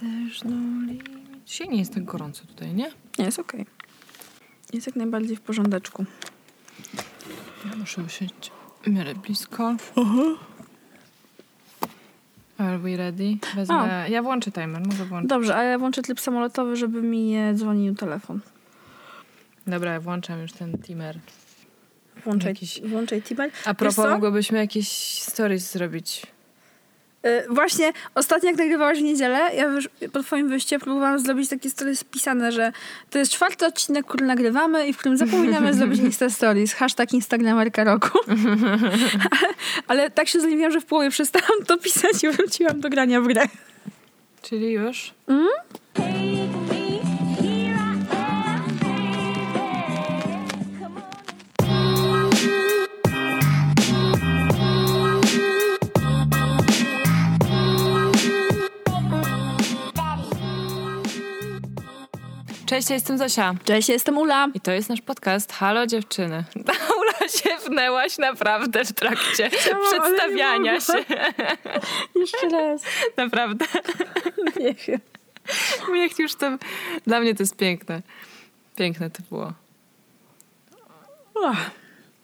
There's no limit. Dzisiaj nie jest tak gorąco tutaj, nie? Nie, jest okej. Jest jak najbardziej w porządeczku. Ja muszę usiąść w miarę blisko. Are we ready? Wezmę... Ja włączę timer, może włączę. Dobrze, a ja włączę tryb samolotowy, żeby mi nie dzwonił telefon. Dobra, ja włączam już ten timer. Włączaj, Jakiś- włączaj T-Bike. A propos, mogłybyśmy jakieś stories zrobić. Y, Właśnie ostatnio jak nagrywałaś w niedzielę, ja już po twoim wyjściu próbowałam zrobić takie stories spisane, że to jest czwarty odcinek, który nagrywamy i w którym zapominamy zrobić Insta Stories. Hashtag Instagramerka roku. ale, ale tak się zleniwiłam, że w połowie przestałam to pisać i wróciłam do grania w grę. Czyli już? Take Cześć, ja jestem Zosia. Cześć, ja jestem Ula. I to jest nasz podcast Halo dziewczyny. Ula się wnęłaś naprawdę w trakcie Chciałam, przedstawiania się. Jeszcze raz. Naprawdę. Nie wiem. Niech już to... Dla mnie to jest piękne. Piękne to było. Ach,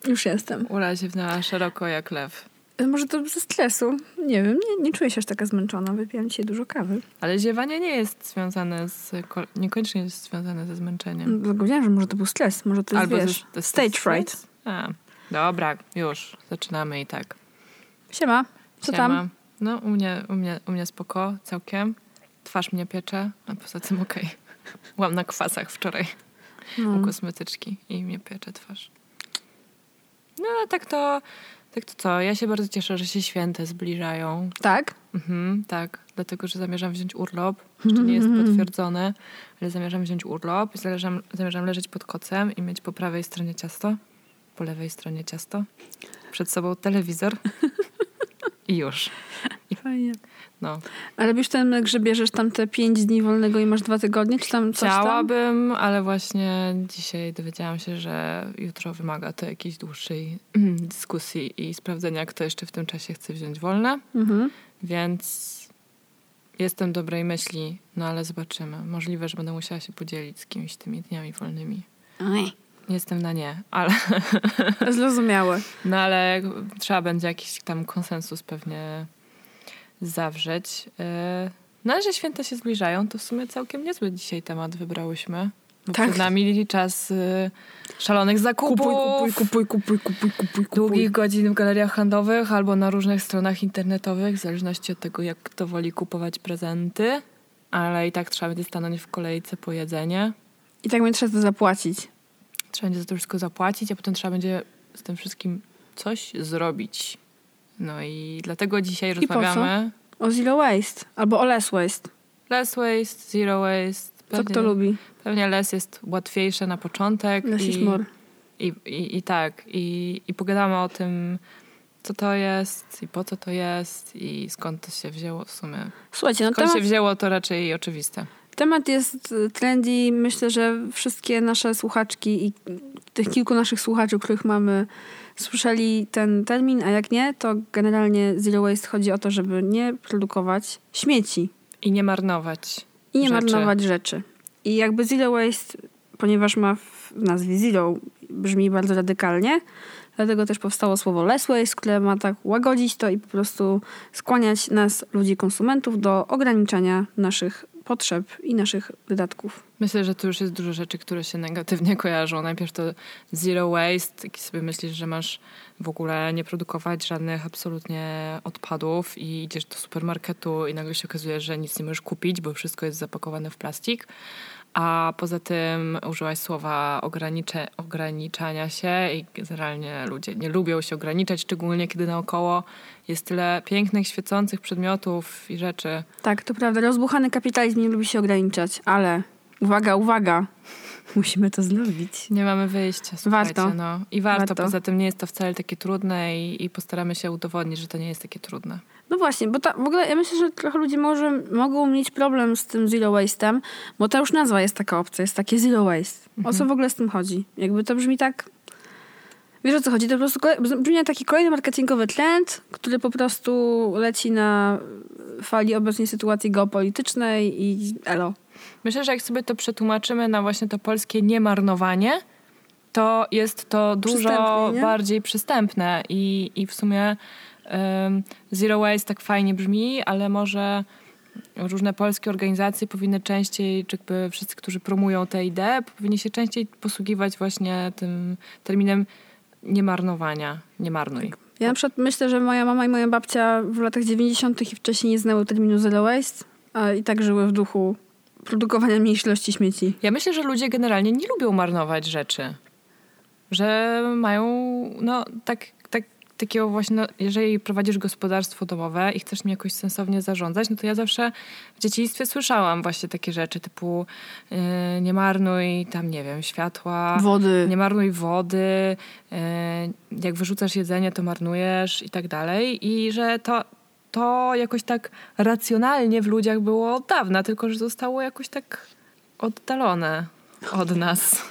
już jestem. Ula się wnęła szeroko jak lew. Może to ze stresu. Nie wiem, nie, nie czuję się aż taka zmęczona. Wypiłam dzisiaj dużo kawy. Ale ziewanie nie jest związane z... ko- Niekoniecznie jest związane ze zmęczeniem. Dlatego wiedziałam, że może to był stres. Może to jest, Albo wiesz, ze- to jest stage fright. A, dobra, już. Zaczynamy i tak. Siema. Co Siema. tam? No, u mnie, u, mnie, u mnie spoko, całkiem. Twarz mnie piecze, a poza tym okej. Byłam na kwasach wczoraj u No. kosmetyczki i mnie piecze twarz. No, tak to, tak to co? Ja się bardzo cieszę, że się święte zbliżają. Tak? Mhm, tak, dlatego, że zamierzam wziąć urlop. Jeszcze nie jest potwierdzone, ale zamierzam wziąć urlop i zamierzam, zamierzam leżeć pod kocem i mieć po prawej stronie ciasto, po lewej stronie ciasto, przed sobą telewizor i już. Fajnie. No. Ale robisz ten, że bierzesz tam te pięć dni wolnego i masz dwa tygodnie, czy tam coś tam? Chciałabym, ale właśnie dzisiaj dowiedziałam się, że jutro wymaga to jakiejś dłuższej dyskusji i sprawdzenia, kto jeszcze w tym czasie chce wziąć wolne, Mhm. więc jestem dobrej myśli, no ale zobaczymy. Możliwe, że będę musiała się podzielić z kimś tymi dniami wolnymi. Oj, Jestem na nie, ale, Zrozumiałe. no ale trzeba będzie jakiś tam konsensus pewnie zawrzeć. Yy, No ale że święta się zbliżają, to w sumie całkiem niezły dzisiaj temat wybrałyśmy. Bo Tak. przed nami czas y, szalonych zakupów, Kupuj, kupuj, kupuj, kupuj, kupuj, kupuj, kupuj. długich godzin w galeriach handlowych albo na różnych stronach internetowych, w zależności od tego, jak kto woli kupować prezenty. Ale i tak trzeba będzie stanąć w kolejce po jedzenie. I tak będzie trzeba to zapłacić. Trzeba będzie za to wszystko zapłacić, a potem trzeba będzie z tym wszystkim coś zrobić. No i dlatego dzisiaj co? rozmawiamy. O zero waste. Albo o less waste. Less waste, zero waste. Co kto lubi? Pewnie less jest łatwiejsze na początek. Less i, is more. I, i, I tak. I, I pogadamy o tym, co to jest i po co to jest i skąd to się wzięło w sumie. Słuchajcie, no Skąd temat, się wzięło, to raczej oczywiste. temat jest trendy. Myślę, że wszystkie nasze słuchaczki i tych kilku naszych słuchaczy, których mamy, słyszeli ten termin, a jak nie, to generalnie zero waste chodzi o to, żeby nie produkować śmieci. I nie marnować. I nie rzeczy. marnować rzeczy. I jakby zero waste, ponieważ ma w nazwie zero, brzmi bardzo radykalnie, dlatego też powstało słowo less waste, które ma tak łagodzić to i po prostu skłaniać nas, ludzi konsumentów, do ograniczania naszych potrzeb i naszych wydatków. Myślę, że tu już jest dużo rzeczy, które się negatywnie kojarzą. Najpierw to zero waste, i sobie myślisz, że masz w ogóle nie produkować żadnych absolutnie odpadów i idziesz do supermarketu i nagle się okazuje, że nic nie możesz kupić, bo wszystko jest zapakowane w plastik. A poza tym użyłaś słowa ogranicze, ograniczania się i generalnie ludzie nie lubią się ograniczać, szczególnie kiedy naokoło jest tyle pięknych, świecących przedmiotów i rzeczy. Tak, to prawda, rozbuchany kapitalizm nie lubi się ograniczać, ale uwaga, uwaga, musimy to zrobić. Nie mamy wyjścia. Warto. No. I warto. Warto. Poza tym nie jest to wcale takie trudne i, i postaramy się udowodnić, że to nie jest takie trudne. No właśnie, bo ta, w ogóle ja myślę, że trochę ludzie może, mogą mieć problem z tym zero waste'em, bo ta już nazwa jest taka opcja, jest takie zero waste. O co w ogóle z tym chodzi? Jakby to brzmi tak... Wiesz o co chodzi? To po prostu kolej, brzmi jak taki kolejny marketingowy trend, który po prostu leci na fali obecnej sytuacji geopolitycznej i elo. Myślę, że jak sobie to przetłumaczymy na właśnie to polskie niemarnowanie, to jest to dużo Przystępnie, nie? bardziej przystępne i, i w sumie zero waste tak fajnie brzmi, ale może różne polskie organizacje powinny częściej, czy jakby wszyscy, którzy promują tę ideę, powinni się częściej posługiwać właśnie tym terminem niemarnowania. Nie marnuj. Ja na przykład myślę, że moja mama i moja babcia w latach 90. i wcześniej nie znały terminu zero waste, a i tak żyły w duchu produkowania mniejszej ilości śmieci. Ja myślę, że ludzie generalnie nie lubią marnować rzeczy. Że mają, no, tak, tak, takiego właśnie, no, jeżeli prowadzisz gospodarstwo domowe i chcesz mi jakoś sensownie zarządzać, no to ja zawsze w dzieciństwie słyszałam właśnie takie rzeczy typu yy, nie marnuj tam, nie wiem, światła, Wody. nie marnuj wody, yy, jak wyrzucasz jedzenie, to marnujesz i tak dalej. I że to, to jakoś tak racjonalnie w ludziach było od dawna, tylko że zostało jakoś tak oddalone od nas.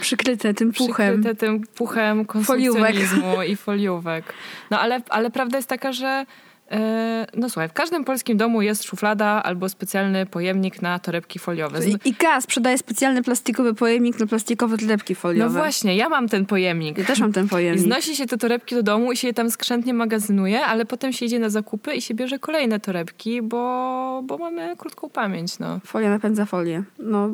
Przykryte tym puchem. Przykryte tym puchem konsumpcjonizmu i foliówek. No ale, ale prawda jest taka, że e, no słuchaj, w każdym polskim domu jest szuflada albo specjalny pojemnik na torebki foliowe. I- IKEA sprzedaje specjalny plastikowy pojemnik na plastikowe torebki No foliowe. właśnie, ja mam ten pojemnik. Ja też mam ten I pojemnik. znosi się te torebki do domu i się je tam skrzętnie magazynuje, ale potem się idzie na zakupy i się bierze kolejne torebki, bo, bo mamy krótką pamięć. No. Folia napędza folię. No,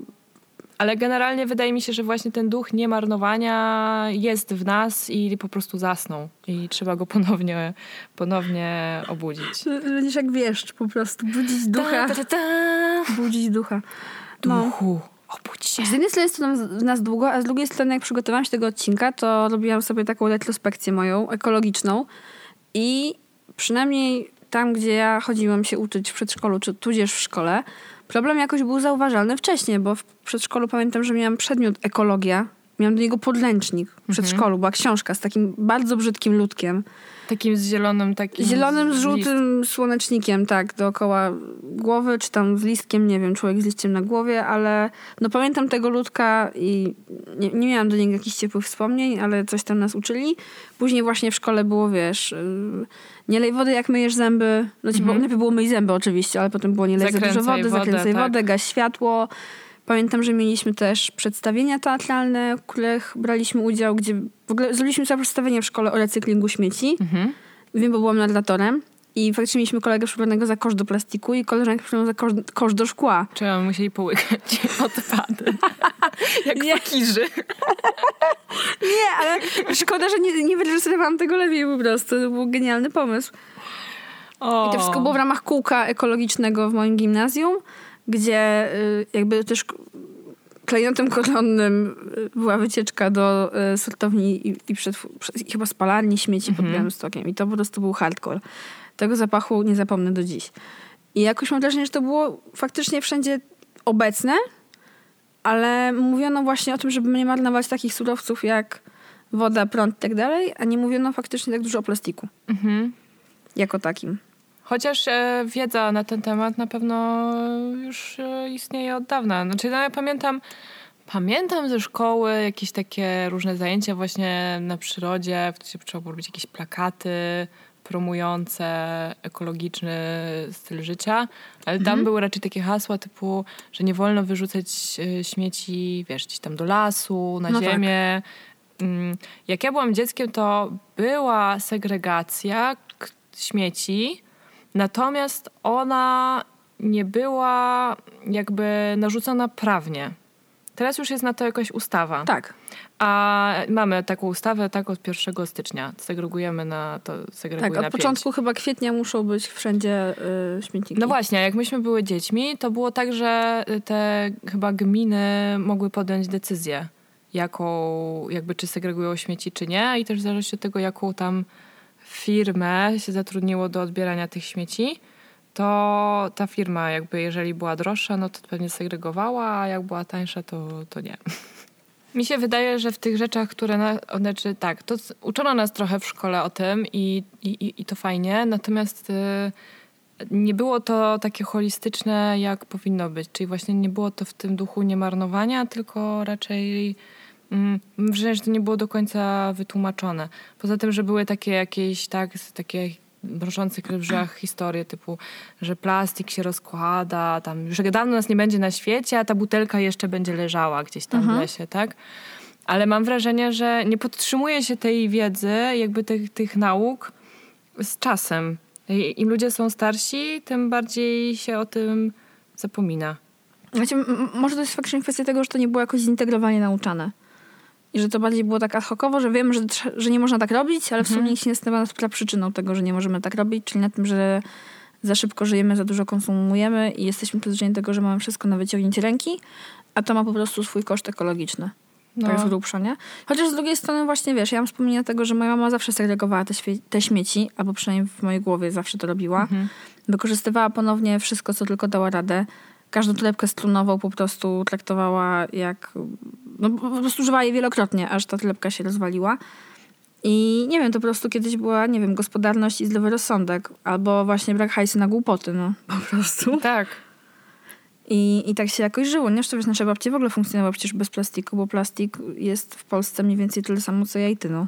Ale generalnie wydaje mi się, że właśnie ten duch niemarnowania jest w nas i po prostu zasnął. I trzeba go ponownie, ponownie obudzić. będziesz jak wieszcz po prostu. Budzić ducha. Ta, ta, ta, ta. Budzić ducha. No. Duchu, obudź się. Z jednej strony jest to nam- w nas długo, a z drugiej strony jak przygotowałam się do tego odcinka, to robiłam sobie taką retrospekcję moją, ekologiczną i przynajmniej tam, gdzie ja chodziłam się uczyć w przedszkolu, czy tudzież w szkole, problem jakoś był zauważalny wcześniej, bo w przedszkolu pamiętam, że miałam przedmiot ekologia, miałam do niego podręcznik w przedszkolu, była książka z takim bardzo brzydkim ludkiem. Takim z zielonym, takim. Zielonym z list- żółtym słonecznikiem, tak, dookoła głowy, czy tam z listkiem, nie wiem, człowiek z liściem na głowie, ale no pamiętam tego ludka i nie, nie miałam do niego jakichś ciepłych wspomnień, ale coś tam nas uczyli. Później właśnie w szkole było, wiesz, yy, nie lej wody jak myjesz zęby, no ci było, najpierw było myj zęby oczywiście, ale potem było nie lej za dużo wody, wodę, zakręcaj tak. wodę, gaś światło. Pamiętam, że mieliśmy też przedstawienia teatralne, w których braliśmy udział, gdzie w ogóle zrobiliśmy sobie przedstawienie w szkole o recyklingu śmieci. Mhm. Wiem, bo byłam narratorem i faktycznie mieliśmy kolegę przebranego za kosz do plastiku i koleżankę przebraną za kosz, kosz do szkła. Trzeba musieli połykać odpady. Jak Nie. fakirzy. Nie, ale szkoda, że nie, nie wyreżyserowałam tego lepiej po prostu. To był genialny pomysł. O. I to wszystko było w ramach kółka ekologicznego w moim gimnazjum, gdzie y, jakby też klejnotem koronnym y, była wycieczka do y, sortowni i, i przed, i chyba spalarni śmieci pod Białymstokiem. I to po prostu był hardcore. Tego zapachu nie zapomnę do dziś. I jakoś mam wrażenie, że to było faktycznie wszędzie obecne, ale mówiono właśnie o tym, żeby nie marnować takich surowców jak woda, prąd i tak dalej, a nie mówiono faktycznie tak dużo o plastiku Mhm. jako takim. Chociaż e, wiedza na ten temat na pewno już e, istnieje od dawna. Znaczy, no, ja pamiętam, pamiętam ze szkoły jakieś takie różne zajęcia właśnie na przyrodzie, w których trzeba było robić jakieś plakaty promujące ekologiczny styl życia, ale tam były raczej takie hasła typu, że nie wolno wyrzucać e, śmieci, wiesz, gdzieś tam do lasu, na No tak. ziemię. Mm, Jak ja byłam dzieckiem, to była segregacja śmieci, natomiast ona nie była jakby narzucona prawnie. Teraz już jest na to jakaś ustawa. Tak. A mamy taką ustawę tak od 1 stycznia. Segregujemy na to, segreguj Tak, od początku chyba kwietnia muszą być wszędzie y, śmietniki. No właśnie, jak myśmy były dziećmi, to było tak, że te chyba gminy mogły podjąć decyzję, jaką, jakby czy segregują śmieci, czy nie, i też w zależności od tego, jaką tam firmę się zatrudniło do odbierania tych śmieci, to ta firma jakby, jeżeli była droższa, no to pewnie segregowała, a jak była tańsza, to, to nie. Mi się wydaje, że w tych rzeczach, które, na, znaczy tak, to uczono nas trochę w szkole o tym i, i- i to fajnie, natomiast y, nie było to takie holistyczne, jak powinno być. Czyli właśnie nie było to w tym duchu niemarnowania, tylko raczej mm, że to nie było do końca wytłumaczone. Poza tym, że były takie jakieś, tak, takie mrożących w brzegach historie typu, że plastik się rozkłada, tam już dawno nas nie będzie na świecie, a ta butelka jeszcze będzie leżała gdzieś tam w lesie, tak? Ale mam wrażenie, że nie podtrzymuje się tej wiedzy, jakby tych, tych nauk z czasem. Im ludzie są starsi, tym bardziej się o tym zapomina. Znaczy, może to jest faktycznie kwestia tego, że to nie było jakoś zintegrowanie nauczane. I że to bardziej było tak ad hocowo, że wiemy, że, że nie można tak robić, ale w sumie nikt się nie nad przyczyną tego, że nie możemy tak robić, czyli na tym, że za szybko żyjemy, za dużo konsumujemy i jesteśmy przyzwyczajeni do tego, że mamy wszystko na wyciągnięcie ręki, a to ma po prostu swój koszt ekologiczny. No. Tak z grubsza, nie? Chociaż z drugiej strony właśnie, wiesz, ja mam wspomnienie tego, że moja mama zawsze segregowała te, te śmieci, albo przynajmniej w mojej głowie zawsze to robiła. Wykorzystywała ponownie wszystko, co tylko dała radę. Każdą torebkę strunową po prostu traktowała jak... No po prostu używała jej wielokrotnie, aż ta torebka się rozwaliła. I nie wiem, to po prostu kiedyś była, nie wiem, gospodarność i zdrowy rozsądek. Albo właśnie brak hajsu na głupoty, no. Po prostu. Tak. I, I tak się jakoś żyło. Nie, Zresztą wiesz, nasze babcie w ogóle funkcjonowały przecież bez plastiku, bo plastik jest w Polsce mniej więcej tyle samo, co ja i ty, no.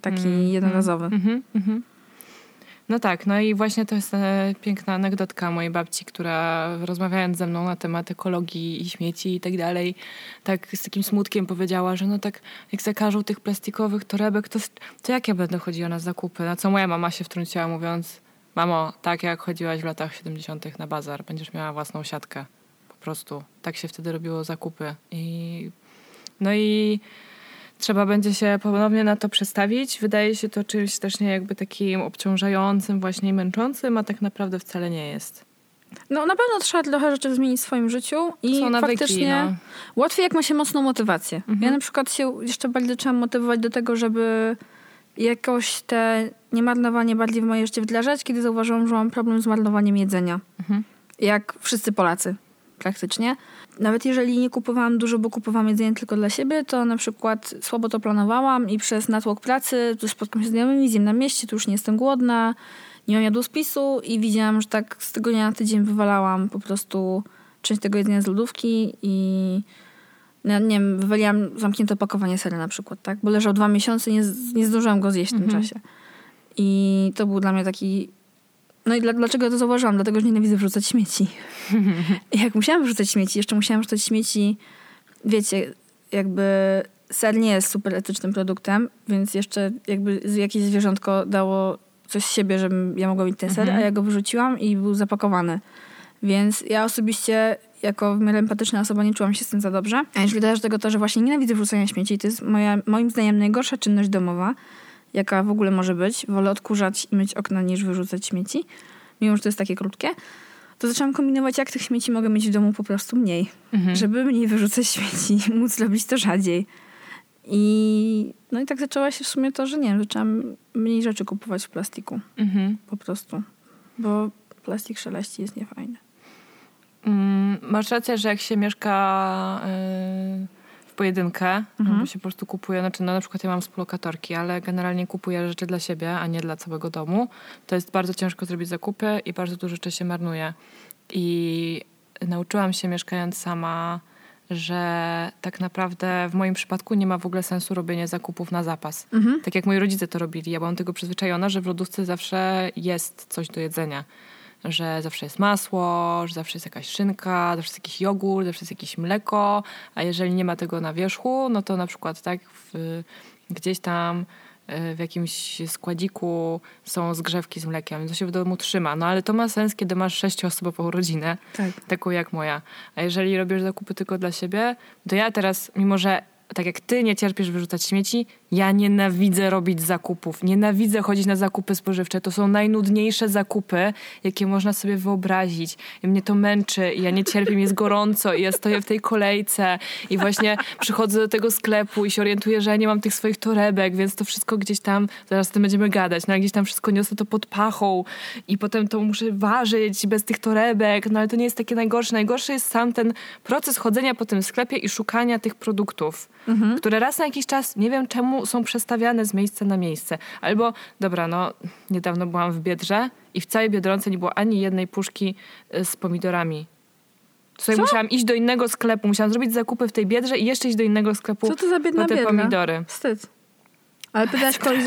Taki jednorazowy. Mhm, mhm. No tak, no i właśnie to jest e, piękna anegdotka mojej babci, która rozmawiając ze mną na temat ekologii i śmieci i tak dalej, tak z takim smutkiem powiedziała, że no tak jak zakażą tych plastikowych torebek, to, to jak ja będę chodziła na zakupy? Na co moja mama się wtrąciła mówiąc, mamo, tak jak chodziłaś w latach 70. na bazar, będziesz miała własną siatkę. Po prostu. Tak się wtedy robiło zakupy. I no i trzeba będzie się ponownie na to przestawić. Wydaje się to czymś też nie jakby takim obciążającym, właśnie męczącym, a tak naprawdę wcale nie jest. No na pewno trzeba trochę rzeczy zmienić w swoim życiu i Są nawyki, faktycznie no. łatwiej jak ma się mocną motywację. Ja na przykład się jeszcze bardziej trzeba motywować do tego, żeby jakoś te niemarnowanie bardziej w moje życie wdrażać, kiedy zauważyłam, że mam problem z marnowaniem jedzenia. Jak wszyscy Polacy praktycznie. Nawet jeżeli nie kupowałam dużo, bo kupowałam jedzenie tylko dla siebie, to na przykład słabo to planowałam i przez natłok pracy, tu spotkam się z znajomymi, zjem na mieście, tu już nie jestem głodna, nie mam jadłospisu i widziałam, że tak z tygodnia na tydzień wywalałam po prostu część tego jedzenia z lodówki i no, nie wiem, wywaliłam zamknięte opakowanie sery na przykład, tak? Bo leżał dwa miesiące i nie, nie zdążyłam go zjeść w tym czasie. I to był dla mnie taki... No i dla, dlaczego ja to zauważyłam? Dlatego, że nienawidzę wrzucać śmieci. Jak musiałam wrzucać śmieci, jeszcze musiałam wrzucać śmieci, wiecie, jakby ser nie jest super etycznym produktem, więc jeszcze jakby jakieś zwierzątko dało coś z siebie, żebym ja mogła mieć ten ser, a ja go wyrzuciłam i był zapakowany. Więc ja osobiście jako w miarę empatyczna osoba nie czułam się z tym za dobrze. A jeżeli dodasz do tego to, że właśnie nienawidzę wrzucania śmieci, to jest moja, moim zdaniem najgorsza czynność domowa, jaka w ogóle może być. Wolę odkurzać i myć okna niż wyrzucać śmieci, mimo że to jest takie krótkie. To zaczęłam kombinować, jak tych śmieci mogę mieć w domu po prostu mniej. Żeby mniej wyrzucać śmieci, móc robić to rzadziej. I no i tak zaczęła się w sumie to, że nie wiem, zaczęłam mniej rzeczy kupować w plastiku. Mhm. Po prostu. Bo plastik szeleści jest niefajny. Mm, masz rację, że jak się mieszka yy, w pojedynkę, albo się po prostu kupuje, znaczy no, na przykład ja mam współlokatorki, ale generalnie kupuję rzeczy dla siebie, a nie dla całego domu, to jest bardzo ciężko zrobić zakupy i bardzo dużo rzeczy się marnuje. I nauczyłam się mieszkając sama, że tak naprawdę w moim przypadku nie ma w ogóle sensu robienie zakupów na zapas. Tak jak moi rodzice to robili. Ja byłam tego przyzwyczajona, że w lodówce zawsze jest coś do jedzenia. Że zawsze jest masło, że zawsze jest jakaś szynka, zawsze jest jakiś jogurt, zawsze jest jakieś mleko, a jeżeli nie ma tego na wierzchu, no to na przykład tak w, gdzieś tam y, w jakimś składziku są zgrzewki z mlekiem, to się w domu trzyma. No ale to ma sens, kiedy masz sześcioosobową rodzinę, Tak. taką jak moja. A jeżeli robisz zakupy tylko dla siebie, to ja teraz, mimo że tak jak ty nie cierpisz wyrzucać śmieci, ja nienawidzę robić zakupów. Nienawidzę chodzić na zakupy spożywcze. To są najnudniejsze zakupy, jakie można sobie wyobrazić. I mnie to męczy i ja nie cierpię, mi jest gorąco i ja stoję w tej kolejce i właśnie przychodzę do tego sklepu i się orientuję, że ja nie mam tych swoich torebek, więc to wszystko gdzieś tam, zaraz o tym będziemy gadać, no gdzieś tam wszystko niosę to pod pachą i potem to muszę ważyć bez tych torebek, no ale to nie jest takie najgorsze. Najgorszy jest sam ten proces chodzenia po tym sklepie i szukania tych produktów, które raz na jakiś czas, nie wiem czemu, są przestawiane z miejsca na miejsce. Albo, dobra, no niedawno byłam w Biedrze i w całej Biedronce nie było ani jednej puszki y, z pomidorami. Sobie musiałam iść do innego sklepu, musiałam zrobić zakupy w tej Biedrze i jeszcze iść do innego sklepu Co to za biedna po te biedna? pomidory. Wstyd. Ale pytałaś kogoś...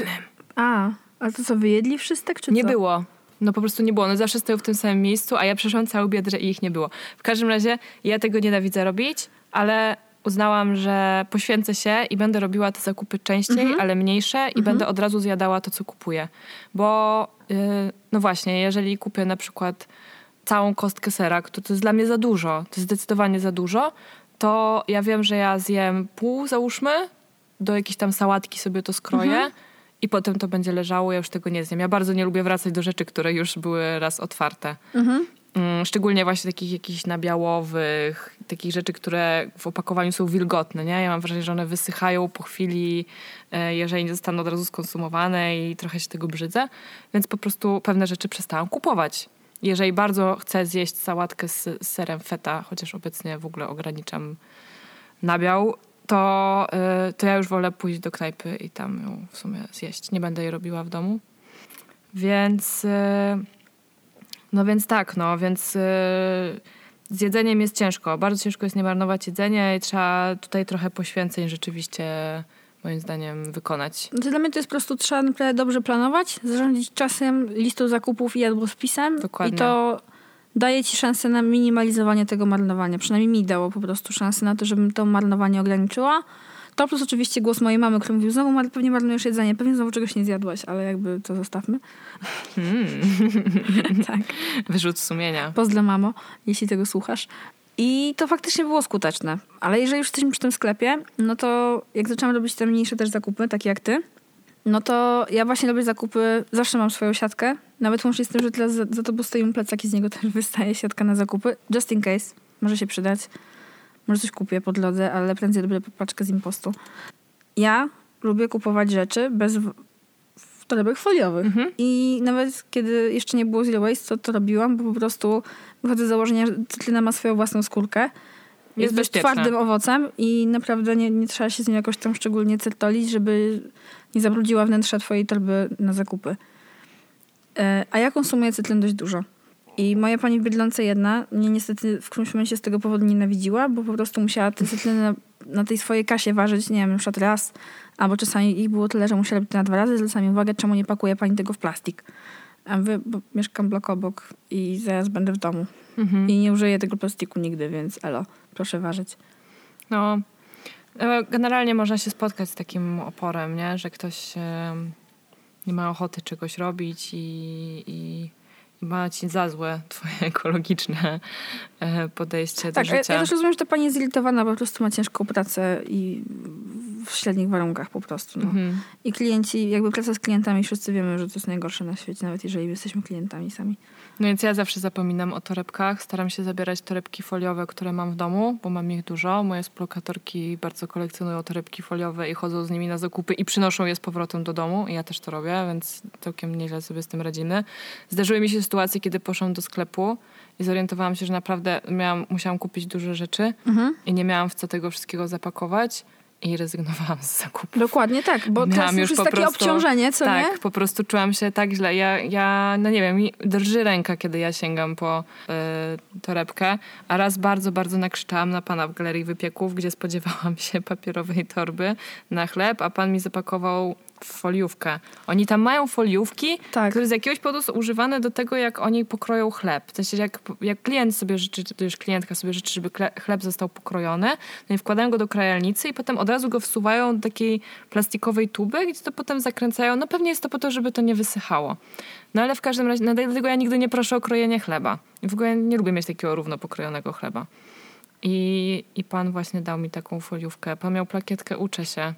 A, Ale to co, wyjedli wszystek, czy Nie co? było. No po prostu nie było. One zawsze stoją w tym samym miejscu, a ja przeszłam cały biedrę i ich nie było. W każdym razie ja tego nienawidzę robić, ale uznałam, że poświęcę się i będę robiła te zakupy częściej, ale mniejsze i będę od razu zjadała to, co kupuję. Bo yy, no właśnie, jeżeli kupię na przykład całą kostkę sera, to, to jest dla mnie za dużo, to jest zdecydowanie za dużo, to ja wiem, że ja zjem pół, załóżmy, do jakiejś tam sałatki sobie to skroję i potem to będzie leżało, ja już tego nie zjem. Ja bardzo nie lubię wracać do rzeczy, które już były raz otwarte. Mm, Szczególnie właśnie takich jakichś nabiałowych, takich rzeczy, które w opakowaniu są wilgotne, nie? Ja mam wrażenie, że one wysychają po chwili, e, jeżeli nie zostaną od razu skonsumowane i trochę się tego brzydzę, więc po prostu pewne rzeczy przestałam kupować. Jeżeli bardzo chcę zjeść sałatkę z, z serem feta, chociaż obecnie w ogóle ograniczam nabiał, to, y, to ja już wolę pójść do knajpy i tam ją w sumie zjeść. Nie będę jej robiła w domu. Więc, y, no więc tak, no, więc y, z jedzeniem jest ciężko. Bardzo ciężko jest nie marnować jedzenia i trzeba tutaj trochę poświęceń rzeczywiście moim zdaniem wykonać. Znaczy, dla mnie to jest po prostu trzeba naprawdę dobrze planować, zarządzić czasem, listą zakupów i jadłospisem. Dokładnie. I to daje ci szansę na minimalizowanie tego marnowania. Przynajmniej mi dało po prostu szansę na to, żebym to marnowanie ograniczyła. To plus oczywiście głos mojej mamy, który mówił, znowu mar- pewnie marnujesz jedzenie, pewnie znowu czegoś nie zjadłaś, ale jakby to zostawmy. tak. Wyrzut sumienia. Pozdro mamo, jeśli tego słuchasz. I to faktycznie było skuteczne. Ale jeżeli już jesteśmy przy tym sklepie, no to jak zaczęłam robić te mniejsze też zakupy, takie jak ty, no to ja właśnie robię zakupy, zawsze mam swoją siatkę. Nawet łącznie z tym, że teraz za, za tobą stoją plecaki, z niego też wystaje siatka na zakupy. Just in case. Może się przydać. Może coś kupię po drodze, ale prędzej robię paczkę z impostu. Ja lubię kupować rzeczy bez torebek foliowych. I nawet kiedy jeszcze nie było Zero Waste, to to robiłam, bo po prostu wychodzę z założenia, że cytryna ma swoją własną skórkę. Jest, dość bezpieczna. twardym owocem i naprawdę nie, nie trzeba się z nim jakoś tam szczególnie certolić, żeby nie zabrudziła wnętrza twojej torby na zakupy. E, A ja konsumuję cytryn dość dużo. I moja pani w Biedlące jedna mnie niestety w którymś momencie z tego powodu nienawidziła, bo po prostu musiała te cytryny na, na tej swojej kasie ważyć, nie wiem, na przykład raz, albo czasami ich było tyle, że musiała robić to na dwa razy. Zwracam uwagę, czemu nie pakuje pani tego w plastik. A wy, bo mieszkam blok obok i zaraz będę w domu. Mhm. I nie użyję tego plastiku nigdy, więc elo, proszę ważyć. No, e, generalnie można się spotkać z takim oporem, nie? że ktoś nie ma ochoty czegoś robić i, i ma ci za złe twoje ekologiczne e, podejście Tak, do ja, życia. ja też rozumiem, że ta pani jest zirytowana, bo po prostu ma ciężką pracę i w średnich warunkach po prostu. No. Mhm. I klienci, jakby praca z klientami, wszyscy wiemy, że to jest najgorsze na świecie, nawet jeżeli jesteśmy klientami sami. No więc ja zawsze zapominam o torebkach. Staram się zabierać torebki foliowe, które mam w domu, bo mam ich dużo. Moje współlokatorki bardzo kolekcjonują torebki foliowe i chodzą z nimi na zakupy i przynoszą je z powrotem do domu. I ja też to robię, więc całkiem nieźle sobie z tym radzimy. Zdarzyły mi się sytuacje, kiedy poszłam do sklepu i zorientowałam się, że naprawdę miałam, musiałam kupić dużo rzeczy i nie miałam w co tego wszystkiego zapakować i rezygnowałam z zakupu. Dokładnie tak, bo Miałam teraz już jest takie prostu- obciążenie, co tak, nie? po prostu czułam się tak źle. Ja, ja no nie wiem, mi drży ręka, kiedy ja sięgam po y, torebkę. A raz bardzo, bardzo nakrzyczałam na pana w galerii wypieków, gdzie spodziewałam się papierowej torby na chleb, a pan mi zapakował foliówkę. Oni tam mają foliówki, Tak. które z jakiegoś powodu są używane do tego, jak oni pokroją chleb. W sensie, jak, jak klient sobie życzy, to już klientka sobie życzy, żeby chleb został pokrojony, no i wkładają go do krajalnicy i potem od razu go wsuwają do takiej plastikowej tuby, gdzie to potem zakręcają. No pewnie jest to po to, żeby to nie wysychało. No ale w każdym razie, no, dlatego ja nigdy nie proszę o krojenie chleba. W ogóle nie lubię mieć takiego równo pokrojonego chleba. I, I pan właśnie dał mi taką foliówkę. Pan miał plakietkę Uczę się.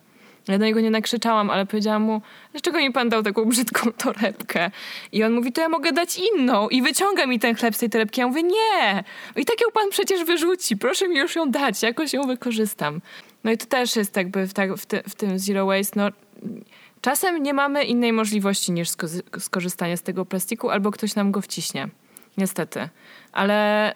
Ja do niego nie nakrzyczałam, ale powiedziałam mu, dlaczego mi pan dał taką brzydką torebkę? I on mówi, to ja mogę dać inną. I wyciąga mi ten chleb z tej torebki. Ja mówię, nie! I tak ją pan przecież wyrzuci. Proszę mi już ją dać, jakoś ją wykorzystam. No i to też jest jakby w, tak, w, ty, w tym zero waste, no czasem nie mamy innej możliwości niż sko- skorzystanie z tego plastiku, albo ktoś nam go wciśnie. Niestety. Ale y,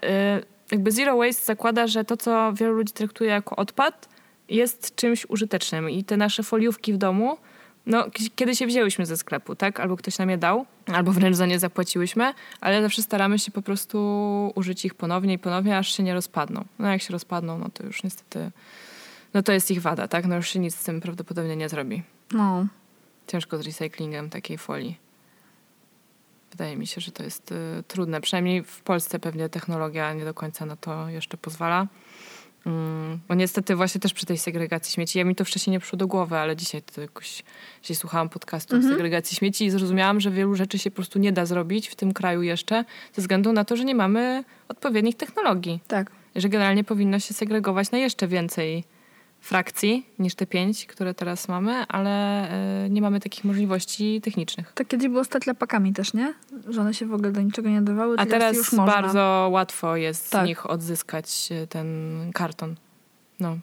jakby zero waste zakłada, że to, co wielu ludzi traktuje jako odpad, jest czymś użytecznym. I te nasze foliówki w domu, no, kiedy się wzięłyśmy ze sklepu, tak? Albo ktoś nam je dał, albo wręcz za nie zapłaciłyśmy, ale zawsze staramy się po prostu użyć ich ponownie i ponownie, aż się nie rozpadną. No jak się rozpadną, no to już niestety, no to jest ich wada, tak? No już się nic z tym prawdopodobnie nie zrobi. No. ciężko z recyklingiem takiej folii. Wydaje mi się, że to jest y, trudne. Przynajmniej w Polsce pewnie technologia nie do końca na to jeszcze pozwala. Mm, bo niestety właśnie też przy tej segregacji śmieci, ja mi to wcześniej nie przyszło do głowy, ale dzisiaj to jakoś, dzisiaj słuchałam podcastu o segregacji śmieci i zrozumiałam, że wielu rzeczy się po prostu nie da zrobić w tym kraju jeszcze, ze względu na to, że nie mamy odpowiednich technologii. Tak. Że generalnie powinno się segregować na jeszcze więcej frakcji niż te pięć, które teraz mamy, ale y, nie mamy takich możliwości technicznych. Tak kiedyś było z tetrapakami też, nie? Że one się w ogóle do niczego nie nadawały. A teraz już można. bardzo łatwo jest Tak. z nich odzyskać y, ten karton. No,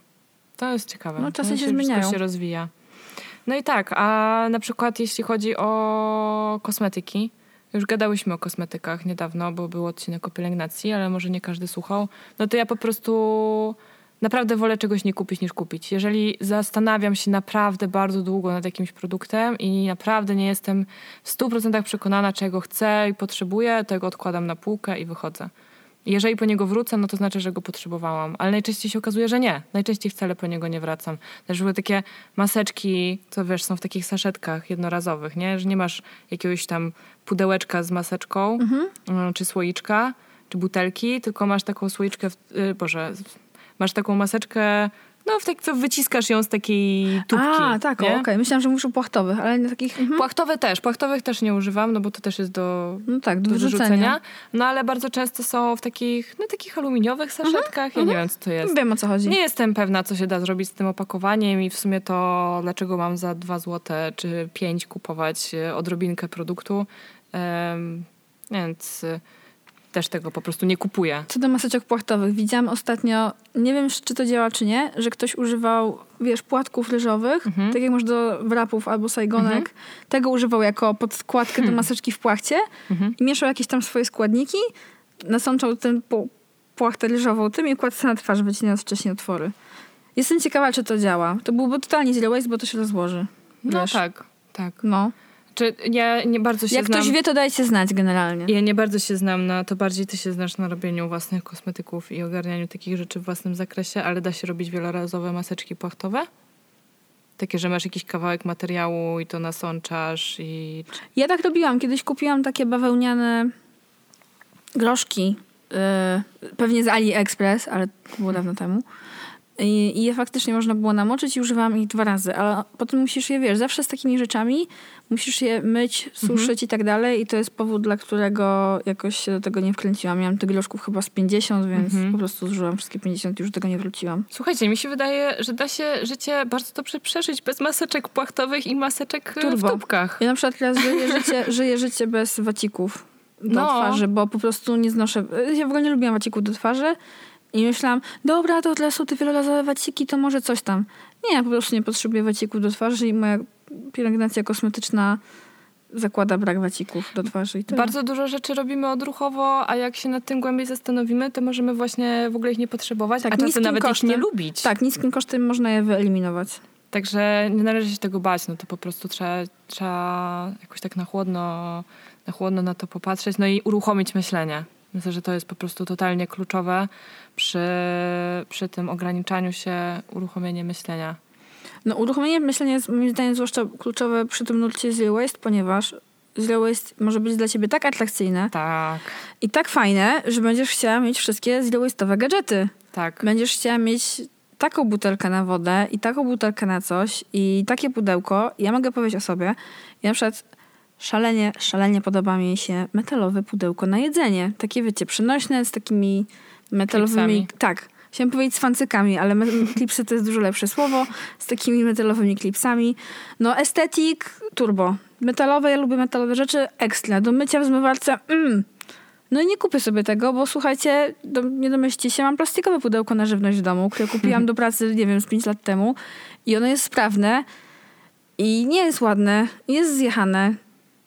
to jest ciekawe. No, czasy się wszystko zmieniają. się rozwija. No i tak, a na przykład jeśli chodzi o kosmetyki, już gadałyśmy o kosmetykach niedawno, bo był odcinek o pielęgnacji, ale może nie każdy słuchał. No to ja po prostu naprawdę wolę czegoś nie kupić niż kupić. Jeżeli zastanawiam się naprawdę bardzo długo nad jakimś produktem i naprawdę nie jestem w 100% przekonana, czego chcę i potrzebuję, to go odkładam na półkę i wychodzę. Jeżeli po niego wrócę, no to znaczy, że go potrzebowałam. Ale najczęściej się okazuje, że nie. Najczęściej wcale po niego nie wracam. Też były takie maseczki, co wiesz, są w takich saszetkach jednorazowych, nie? Że nie masz jakiegoś tam pudełeczka z maseczką, mm, czy słoiczka, czy butelki, tylko masz taką słoiczkę, w, y, boże, masz taką maseczkę, no w tak, co wyciskasz ją z takiej tubki. A, tak, okej. Myślałam, że muszę płachtowych, ale nie takich... Mhm. Płachtowe też. Płachtowych też nie używam, no bo to też jest do, No tak, do do wyrzucenia. No ale bardzo często są w takich, no takich aluminiowych saszetkach. Ja nie wiem, co to jest. Wiem o co chodzi. Nie jestem pewna, co się da zrobić z tym opakowaniem i w sumie to, dlaczego mam za dwa złote czy pięć kupować e, odrobinkę produktu. Em, więc też tego po prostu nie kupuję. Co do maseczek płachtowych, widziałam ostatnio, nie wiem czy to działa czy nie, że ktoś używał, wiesz, płatków ryżowych, Mhm. tak jak masz do wrapów albo sajgonek, tego używał jako podskładkę Hmm. do maseczki w płachcie Mhm. i mieszał jakieś tam swoje składniki, nasączał ten płachtę ryżową tym i kładł na twarz, wycinając wcześniej otwory. Jestem ciekawa, czy to działa. To byłby totalnie zero waste, bo to się rozłoży. No Wiesz? tak, tak. No. Czy ja nie bardzo się Jak znam... ktoś wie, to dajcie znać generalnie. Ja nie bardzo się znam na, to bardziej ty się znasz na robieniu własnych kosmetyków i ogarnianiu takich rzeczy w własnym zakresie, ale da się robić wielorazowe maseczki płachtowe? Takie, że masz jakiś kawałek materiału i to nasączasz i... Ja tak robiłam. Kiedyś kupiłam takie bawełniane groszki, yy, pewnie z AliExpress, ale to było dawno temu. I, I je faktycznie można było namoczyć i używałam ich dwa razy, ale potem musisz je, wiesz, zawsze z takimi rzeczami musisz je myć, suszyć i tak dalej i to jest powód, dla którego jakoś się do tego nie wkręciłam. Miałam tych groszków chyba z 50, więc po prostu zużyłam wszystkie 50 i już do tego nie wróciłam. Słuchajcie, mi się wydaje, że da się życie bardzo dobrze przeżyć bez maseczek płachtowych i maseczek e, Turbo. w tubkach. Ja na przykład teraz żyję życie, żyję życie bez wacików do No. twarzy, bo po prostu nie znoszę. Ja w ogóle nie lubiłam wacików do twarzy i myślałam, dobra, to teraz są te wielorazowe waciki, to może coś tam. Nie, ja po prostu nie potrzebuję wacików do twarzy i moja pielęgnacja kosmetyczna zakłada brak wacików do twarzy. I tyle. Bardzo dużo rzeczy robimy odruchowo, a jak się nad tym głębiej zastanowimy, to możemy właśnie w ogóle ich nie potrzebować, Tak, a czasem niskim nawet kosztem. ich nie lubić. Tak, niskim kosztem można je wyeliminować. Także nie należy się tego bać, no to po prostu trzeba, trzeba jakoś tak na chłodno, na chłodno na to popatrzeć, no i uruchomić myślenie. Myślę, że to jest po prostu totalnie kluczowe przy, przy tym ograniczaniu się, uruchomienie myślenia. No, uruchomienie myślenia jest moim zdaniem zwłaszcza kluczowe przy tym nurcie Zero Waste, ponieważ Zero Waste może być dla ciebie tak atrakcyjne Tak, i tak fajne, że będziesz chciała mieć wszystkie zero waste'owe gadżety. tak. Będziesz chciała mieć taką butelkę na wodę i taką butelkę na coś i takie pudełko. Ja mogę powiedzieć o sobie, ja na przykład szalenie, szalenie podoba mi się metalowe pudełko na jedzenie. Takie wiecie, przenośne z takimi metalowymi... Klipsami. Tak. Chciałam powiedzieć z fancykami, ale klipsy to jest dużo lepsze słowo. Z takimi metalowymi klipsami. No estetik, turbo. Metalowe, ja lubię metalowe rzeczy, ekstra. Do mycia w zmywarce, mm. No i nie kupię sobie tego, bo słuchajcie, do, nie domyślcie się, mam plastikowe pudełko na żywność w domu, które kupiłam do pracy, nie wiem, z 5 lat temu i ono jest sprawne i nie jest ładne, jest zjechane,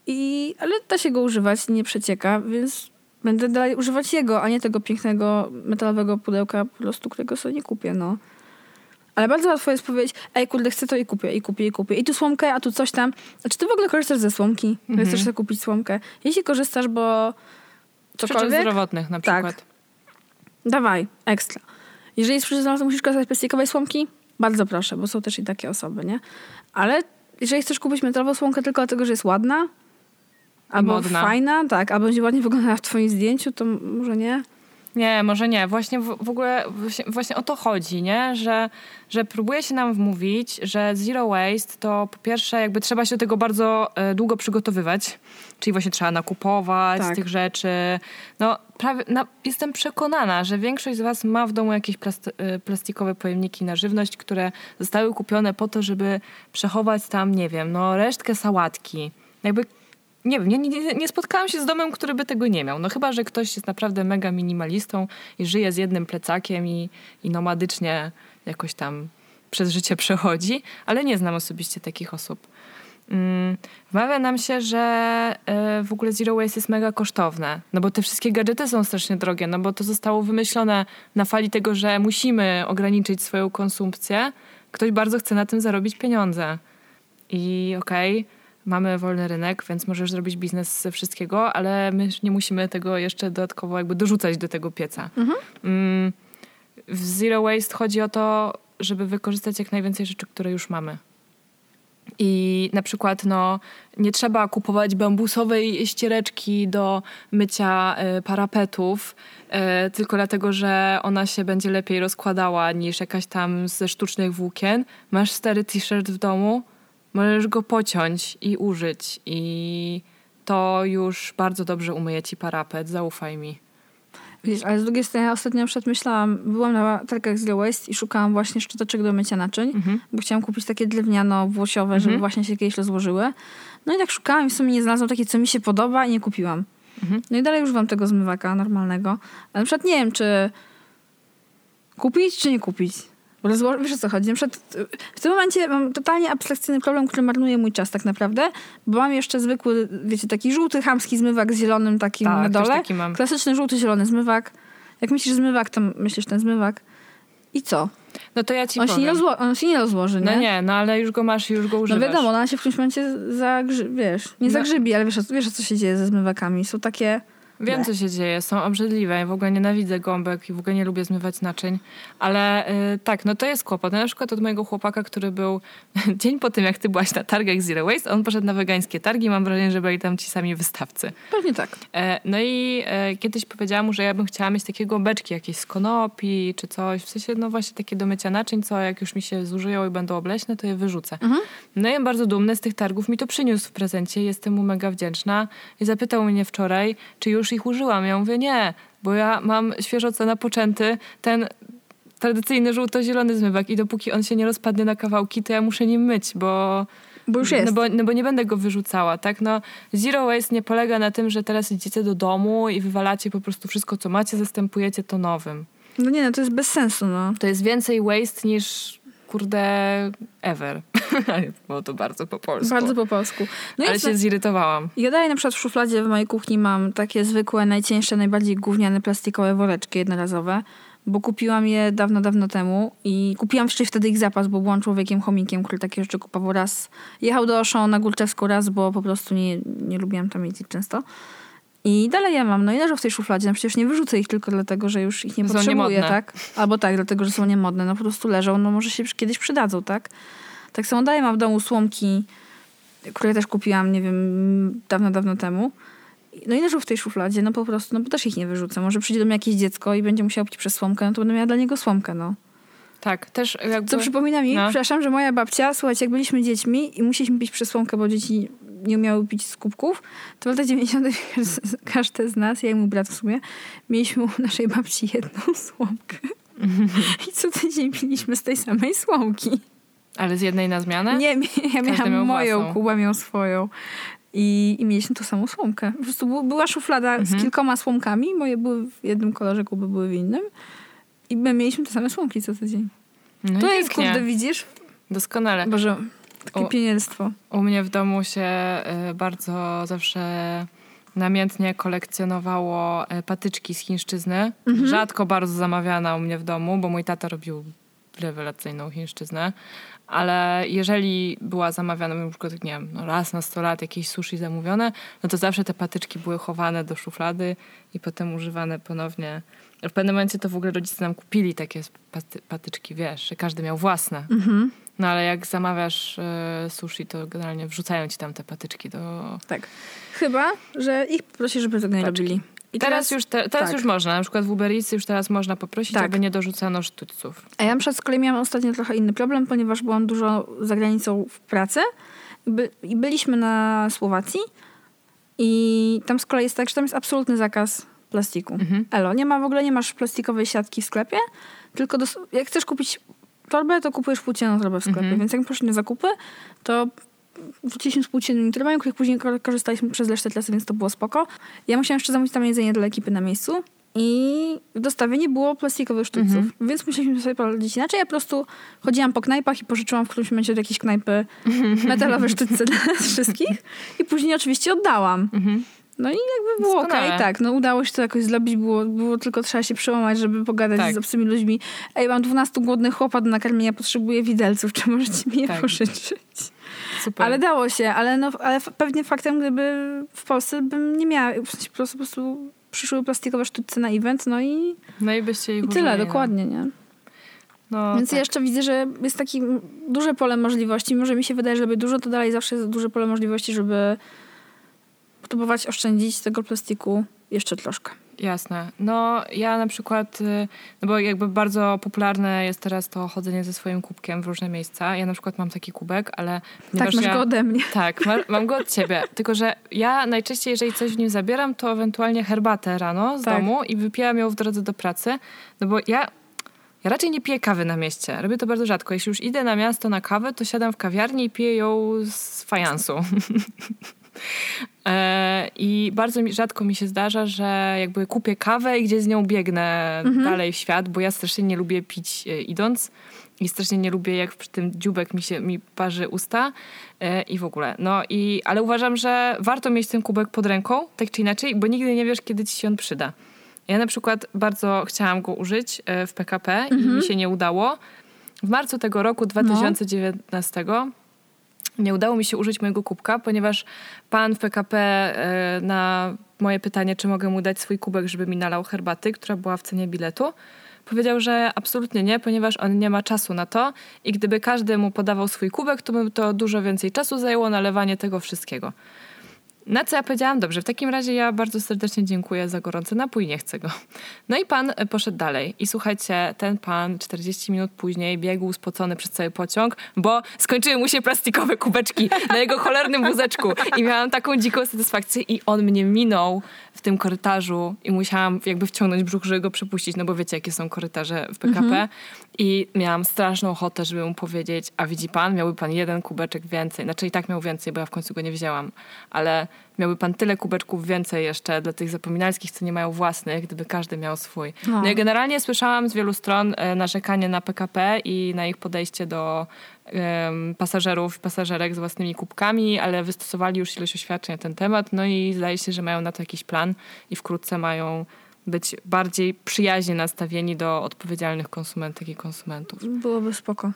i, ale da się go używać, nie przecieka, więc będę dalej używać jego, a nie tego pięknego metalowego pudełka po prostu, którego sobie nie kupię, no. Ale bardzo łatwo jest powiedzieć, ej kurde, chcę to i kupię, i kupię, i kupię. I tu słomkę, a tu coś tam. A czy ty w ogóle korzystasz ze słomki? Mhm. Chcesz sobie kupić słomkę? Jeśli korzystasz, bo Przyczyn cokolwiek, zdrowotnych na Tak. przykład. dawaj, ekstra. Jeżeli jest przyczyn, to musisz korzystać z plastikowej słomki, bardzo proszę, bo są też i takie osoby, nie? Ale jeżeli chcesz kupić metalową słomkę tylko dlatego, że jest ładna, albo modna. fajna, tak, albo będzie ładnie wyglądała w twoim zdjęciu, to może nie. Nie, może nie. Właśnie w, w ogóle właśnie, właśnie o to chodzi, nie? Że, że próbuje się nam wmówić, że zero waste to po pierwsze jakby trzeba się do tego bardzo e, długo przygotowywać. Czyli właśnie trzeba nakupować Tak. tych rzeczy. No prawie, na, jestem przekonana, że większość z was ma w domu jakieś e, plastikowe pojemniki na żywność, które zostały kupione po to, żeby przechować tam, nie wiem, no resztkę sałatki. Jakby nie wiem, nie, nie, nie spotkałam się z domem, który by tego nie miał. No chyba, że ktoś jest naprawdę mega minimalistą i żyje z jednym plecakiem i, i nomadycznie jakoś tam przez życie przechodzi, ale nie znam osobiście takich osób. Mm, Wmawia nam się, że e, w ogóle zero waste jest mega kosztowne, no bo te wszystkie gadżety są strasznie drogie, no bo to zostało wymyślone na fali tego, że musimy ograniczyć swoją konsumpcję. Ktoś bardzo chce na tym zarobić pieniądze. I okej, mamy wolny rynek, więc możesz zrobić biznes ze wszystkiego, ale my nie musimy tego jeszcze dodatkowo jakby dorzucać do tego pieca. Mm, w Zero Waste chodzi o to, żeby wykorzystać jak najwięcej rzeczy, które już mamy. I na przykład no, nie trzeba kupować bambusowej ściereczki do mycia e, parapetów, e, tylko dlatego, że ona się będzie lepiej rozkładała niż jakaś tam ze sztucznych włókien. Masz stary t-shirt w domu, możesz go pociąć i użyć i to już bardzo dobrze umyje ci parapet, zaufaj mi. Wiesz, ale z drugiej strony ja ostatnio na przykład myślałam, byłam na targach Zero Waste i szukałam właśnie szczoteczek do mycia naczyń, Mhm. bo chciałam kupić takie drewniano-włosiowe, żeby właśnie się kiedyś rozłożyły. No i tak szukałam i w sumie nie znalazłam takiej, co mi się podoba i nie kupiłam. Mhm. No i dalej używam tego zmywaka normalnego. Ale na przykład nie wiem, czy kupić, czy nie kupić. Rozło- wiesz o co chodzi? Na przykład y, w tym momencie mam totalnie abstrakcyjny problem, który marnuje mój czas tak naprawdę, bo mam jeszcze zwykły, wiecie, taki żółty, chamski zmywak z zielonym takim Tak, na dole. taki mam. Klasyczny żółty, zielony zmywak. Jak myślisz zmywak, to myślisz ten zmywak. I co? No to ja ci On się, powiem. nie rozło- on się nie rozłoży, nie? No nie, no ale już go masz i już go No używasz. wiadomo, ona się w którymś momencie zagrzy... wiesz, nie No. zagrzybi, ale wiesz, wiesz co się dzieje ze zmywakami. Są takie... Wiem, co się dzieje, są obrzydliwe. Ja w ogóle nienawidzę gąbek i w ogóle nie lubię zmywać naczyń. Ale y, tak, no to jest kłopot. Na przykład od mojego chłopaka, który był dzień po tym, jak ty byłaś na targach Zero Waste, on poszedł na wegańskie targi. Mam wrażenie, że byli tam ci sami wystawcy. Pewnie tak. E, No i e, kiedyś powiedziałam mu, że ja bym chciała mieć takiego beczki jakieś z konopi czy coś. W sensie, no właśnie takie do mycia naczyń, co jak już mi się zużyją i będą obleśne, to je wyrzucę. No i on bardzo dumny z tych targów mi to przyniósł w prezencie. Jestem mu mega wdzięczna. I zapytał mnie wczoraj, czy już ich użyłam. Ja mówię, nie, bo ja mam świeżo co napoczęty ten tradycyjny żółto-zielony zmywak i dopóki on się nie rozpadnie na kawałki, to ja muszę nim myć, bo Bo już jest. no bo, no bo nie będę go wyrzucała, tak? No, zero waste nie polega na tym, że teraz idziecie do domu i wywalacie po prostu wszystko, co macie, zastępujecie to nowym. No nie, no to jest bez sensu, no. To jest więcej waste niż, kurde, ever. Było to bardzo po polsku. Bardzo po polsku. No Ale się zirytowałam. Ja dalej na przykład w szufladzie w mojej kuchni mam takie zwykłe, najcieńsze, najbardziej gówniane plastikowe woreczki jednorazowe, bo kupiłam je dawno, dawno temu i kupiłam jeszcze wtedy ich zapas, bo byłam człowiekiem chomikiem, który takie rzeczy kupował raz. Jechał do Oszą na Górczewską raz, bo po prostu nie, nie lubiłam tam jeździć często. I dalej ja mam, no i leżą w tej szufladzie, no przecież nie wyrzucę ich tylko dlatego, że już ich nie Są potrzebuję, niemodne. tak? Albo tak, dlatego, że są niemodne, no po prostu leżą, no może się kiedyś przydadzą, tak? Tak samo dalej mam w domu słomki, które też kupiłam, nie wiem, dawno, dawno temu. No i leżą w tej szufladzie, no po prostu, no bo też ich nie wyrzucę. Może przyjdzie do mnie jakieś dziecko i będzie musiało pić przez słomkę, no to będę miała dla niego słomkę, no. Tak, też jakby... Co przypomina mi, No. przepraszam, że moja babcia, słuchajcie, jak byliśmy dziećmi i musieliśmy pić przez słomkę, bo dzieci nie umiały pić z kubków, to w latach 90. każdy z nas, ja i mój brat w sumie, mieliśmy u naszej babci jedną słomkę. I co tydzień piliśmy z tej samej słomki. Ale z jednej na zmianę? Nie, ja miałam miał moją, własną. Kuba miał swoją. I, I mieliśmy tą samą słomkę. Po prostu była szuflada Mhm. z kilkoma słomkami. Moje były w jednym kolorze, Kuby były w innym. I my mieliśmy te same słomki co tydzień. No to jest, kurde, widzisz? Doskonale. Boże, takie pienielstwo. U mnie w domu się y, bardzo zawsze namiętnie kolekcjonowało y, patyczki z chińszczyzny. Rzadko bardzo zamawiana u mnie w domu, bo mój tata robił rewelacyjną chińszczyznę. Ale jeżeli była zamawiana, na przykład, nie wiem, no raz na 100 lat jakieś sushi zamówione, no to zawsze te patyczki były chowane do szuflady i potem używane ponownie. W pewnym momencie to w ogóle rodzice nam kupili takie paty, patyczki, wiesz, że każdy miał własne. No ale jak zamawiasz e, sushi, to generalnie wrzucają ci tam te patyczki do... Tak. Chyba, że ich poprosi, żeby tego nie robili. I teraz, już, te, teraz tak. już można, na przykład w Uber Eats już teraz można poprosić, Tak. aby nie dorzucano sztućców. A ja na przykład z kolei miałam ostatnio trochę inny problem, ponieważ byłam dużo za granicą w pracy i, by, i byliśmy na Słowacji i tam z kolei jest tak, że tam jest absolutny zakaz plastiku. Mhm. Elo, nie ma w ogóle, nie masz plastikowej siatki w sklepie, tylko dos- jak chcesz kupić torbę, to kupujesz płócienną torbę w sklepie, Mhm. więc jak poszliśmy na zakupy, to wróciliśmy z płóciennymi torbami, których później ko- korzystaliśmy przez resztę klasy, więc to było spoko. Ja musiałam jeszcze zamówić tam jedzenie dla ekipy na miejscu i w dostawie nie było plastikowych sztućców, Mhm. więc musieliśmy sobie poradzić inaczej. Ja po prostu chodziłam po knajpach i pożyczyłam w którymś momencie od jakiejś knajpy metalowe sztućce dla nas wszystkich i później oczywiście oddałam. Mhm. No i jakby było okej, tak. No udało się to jakoś zrobić, było, było tylko trzeba się przełamać, żeby pogadać Tak. z obcymi ludźmi. Ej, mam 12 głodnych chłopak do nakarmienia, potrzebuję widelców, czy możecie mi je Tak. pożyczyć? Super. Ale dało się, ale, no, ale pewnie faktem, gdyby w Polsce bym nie miała, w sensie po prostu, po prostu przyszły plastikowe sztućce na event, no i, No i byście ich i tyle, użyli, dokładnie, nie? No, Więc tak. ja jeszcze widzę, że jest takie duże pole możliwości. Może mi się wydaje, że robię dużo, to dalej zawsze jest duże pole możliwości, żeby próbować oszczędzić tego plastiku jeszcze troszkę. Jasne. No ja na przykład, y, no bo jakby bardzo popularne jest teraz to chodzenie ze swoim kubkiem w różne miejsca. Ja na przykład mam taki kubek, ale Tak, masz ja... go ode mnie. Tak, ma, mam go od ciebie. Tylko, że ja najczęściej, jeżeli coś w nim zabieram, to ewentualnie herbatę rano z Tak. domu i wypijam ją w drodze do pracy. No bo ja, ja raczej nie piję kawy na mieście. Robię to bardzo rzadko. Jeśli już idę na miasto na kawę, to siadam w kawiarni i piję ją z fajansu. E, I bardzo mi, rzadko mi się zdarza, że jakby kupię kawę i gdzieś z nią biegnę dalej w świat, bo ja strasznie nie lubię pić e, idąc i strasznie nie lubię, jak przy tym dziubek mi się mi parzy usta e, i w ogóle. No i, ale uważam, że warto mieć ten kubek pod ręką, tak czy inaczej, bo nigdy nie wiesz, kiedy ci się on przyda. Ja na przykład bardzo chciałam go użyć w PKP i mi się nie udało. W marcu tego roku 2019 nie udało mi się użyć mojego kubka, ponieważ pan w PKP e, na moje pytanie, czy mogę mu dać swój kubek, żeby mi nalał herbaty, która była w cenie biletu, powiedział, że absolutnie nie, ponieważ on nie ma czasu na to i gdyby każdy mu podawał swój kubek, to by to dużo więcej czasu zajęło nalewanie tego wszystkiego. Na co ja powiedziałam, dobrze, w takim razie ja bardzo serdecznie dziękuję za gorący napój, nie chcę go. No i pan e, poszedł dalej. I słuchajcie, ten pan 40 minut później biegł spocony przez cały pociąg, bo skończyły mu się plastikowe kubeczki na jego cholernym wózeczku. I miałam taką dziką satysfakcję i on mnie minął w tym korytarzu i musiałam jakby wciągnąć brzuch, żeby go przepuścić, no bo wiecie, jakie są korytarze w PKP. I miałam straszną ochotę, żeby mu powiedzieć, a widzi pan, miałby pan jeden kubeczek więcej. Znaczy i tak miał więcej, bo ja w końcu go nie wzięłam. Ale miałby pan tyle kubeczków więcej jeszcze dla tych zapominalskich, co nie mają własnych, gdyby każdy miał swój. No. No i generalnie słyszałam z wielu stron e, narzekanie na PKP i na ich podejście do em, pasażerów, pasażerek z własnymi kubkami, ale wystosowali już ilość oświadczeń na ten temat, no i zdaje się, że mają na to jakiś plan i wkrótce mają być bardziej przyjaźnie nastawieni do odpowiedzialnych konsumentek i konsumentów. Byłoby spoko.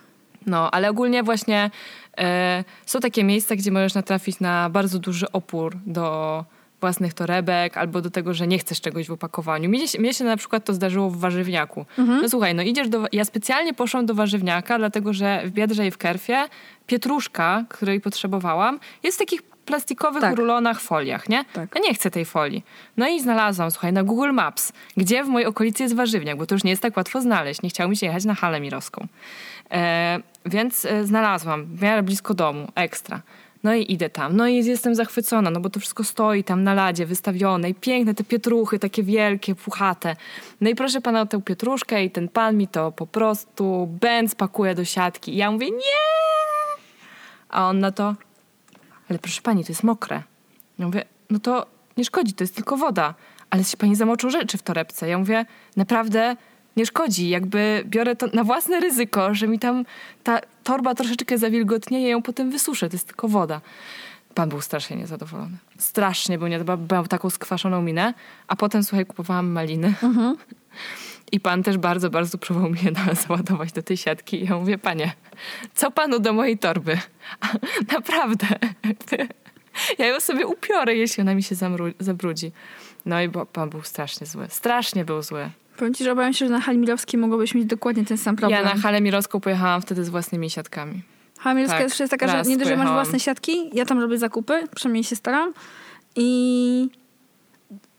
No, ale ogólnie właśnie e, są takie miejsca, gdzie możesz natrafić na bardzo duży opór do własnych torebek albo do tego, że nie chcesz czegoś w opakowaniu. Mnie się, mnie się na przykład to zdarzyło w warzywniaku. No słuchaj, no idziesz do... Ja specjalnie poszłam do warzywniaka, dlatego że w Biedrze i w Kerfie pietruszka, której potrzebowałam, jest w takich plastikowych Tak. rulonach, foliach, nie? Tak. Ja nie chcę tej folii. No i znalazłam, słuchaj, na Google Maps, gdzie w mojej okolicy jest warzywniak, bo to już nie jest tak łatwo znaleźć. Nie chciało mi się jechać na halę mirowską. E, więc e, znalazłam, w miarę blisko domu, ekstra. No i idę tam. No i jestem zachwycona, no bo to wszystko stoi tam na ladzie wystawione i piękne te pietruchy, takie wielkie, puchate. No i proszę pana o tę pietruszkę i ten pan mi to po prostu bęc pakuje do siatki. I ja mówię, nie! A on na to, ale proszę pani, to jest mokre. Ja mówię, no to nie szkodzi, to jest tylko woda. Ale się pani zamoczą rzeczy w torebce. Ja mówię, naprawdę nie szkodzi. Jakby biorę to na własne ryzyko, że mi tam ta torba troszeczkę zawilgotnieje, ją potem wysuszę. To jest tylko woda. Pan był strasznie niezadowolony. Strasznie był niezadowolony. Miał taką skwaszoną minę. A potem, słuchaj, kupowałam maliny. I pan też bardzo, bardzo próbował na- załadować do tej siatki. I ja mówię, panie, co panu do mojej torby? Naprawdę. Ja ją sobie upiorę, jeśli ona mi się zabrudzi. No i bo, pan był strasznie zły. Strasznie był zły. Powiem ci, że obawiam się, że na hali Milowskiej mogłobyś mieć dokładnie ten sam problem. Ja na halę mirowską pojechałam wtedy z własnymi siatkami. Hamielska Tak, jest taka, że nie dość, że masz własne siatki, ja tam robię zakupy, przynajmniej się staram i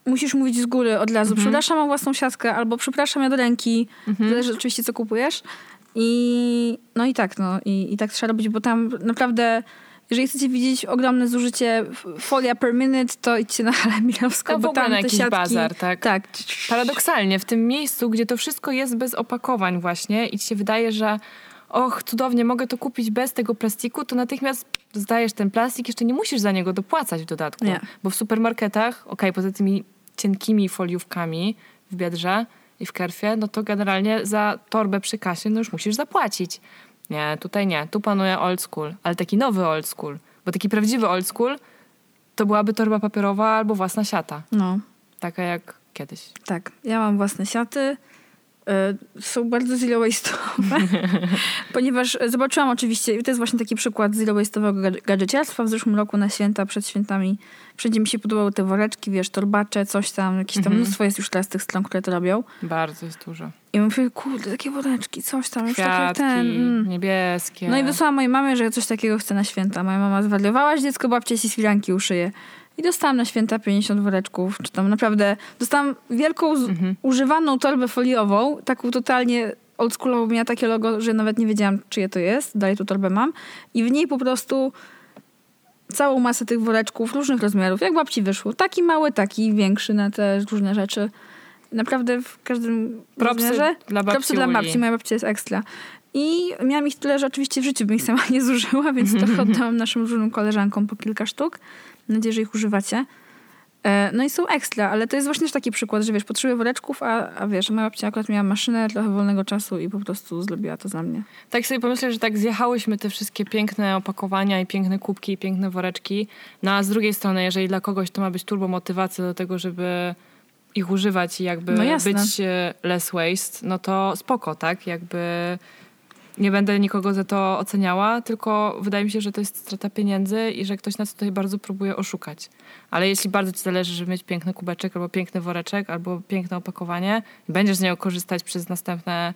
musisz mówić z góry od razu, Mhm. przepraszam, mam własną siatkę, albo przepraszam, ja do ręki, Mhm. zależy oczywiście co kupujesz. I no i tak, no i, i tak trzeba robić, bo tam naprawdę jeżeli chcecie widzieć ogromne zużycie folia per minute, to idźcie na Halę Milowską, w bo tam na jakiś siatki... bazar, tak? Tak. Paradoksalnie, w tym miejscu, gdzie to wszystko jest bez opakowań właśnie i ci się wydaje, że och, cudownie, mogę to kupić bez tego plastiku, to natychmiast zdajesz ten plastik, jeszcze nie musisz za niego dopłacać w dodatku. Nie. Bo w supermarketach, okej, poza tymi cienkimi foliówkami w Biedrze i w Kerfie, no to generalnie za torbę przy kasie no już musisz zapłacić. Nie, tutaj nie. Tu panuje old school, ale taki nowy old school. Bo taki prawdziwy old school to byłaby torba papierowa albo własna siata. No. Taka jak kiedyś. Tak, ja mam własne siaty. Y, Są bardzo zero waste'owe, ponieważ e, zobaczyłam oczywiście, to jest właśnie taki przykład zero waste'owego gadż- gadżeciarstwa. W zeszłym roku na święta, przed świętami, wszędzie mi się podobały te woreczki, wiesz, torbacze, coś tam, jakieś tam Mhm. mnóstwo jest już teraz tych stron, które to robią. Bardzo jest dużo. I mówię, kurde, takie woreczki, coś tam, już tak jak Kwiatki, ten. Mm. niebieskie. No i wysłałam mojej mamie, że ja coś takiego chcę na święta. Moja mama zwariowałaś, dziecko babcia ci firanki uszyje. I dostałam na święta 50 woreczków, czy tam naprawdę. Dostałam wielką, Mhm. używaną torbę foliową, taką totalnie oldschoolową, miała takie logo, że nawet nie wiedziałam, czyje to jest. Dalej tu torbę mam. I w niej po prostu całą masę tych woreczków różnych rozmiarów, jak babci wyszło. Taki mały, taki większy na te różne rzeczy. Naprawdę w każdym Propsy rozmiarze. dla babci Propsy dla Uli. babci, moja babcia jest ekstra. I miałam ich tyle, że oczywiście w życiu bym ich sama nie zużyła, więc trochę oddałam naszym różnym koleżankom po kilka sztuk. Mam nadzieję, że ich używacie. E, No i są ekstra, ale to jest właśnie też taki przykład, że wiesz, potrzebuję woreczków, a, a wiesz, moja babcia akurat miała maszynę, trochę wolnego czasu i po prostu zrobiła to za mnie. Tak sobie pomyślę, że tak zjechałyśmy te wszystkie piękne opakowania i piękne kubki i piękne woreczki. No a z drugiej strony, jeżeli dla kogoś to ma być turbo motywacja do tego, żeby ich używać i jakby No być e, less waste, no to spoko, tak? Jakby nie będę nikogo za to oceniała, tylko wydaje mi się, że to jest strata pieniędzy i że ktoś nas tutaj bardzo próbuje oszukać. Ale jeśli bardzo ci zależy, żeby mieć piękny kubeczek, albo piękny woreczek, albo piękne opakowanie, będziesz z niego korzystać przez następne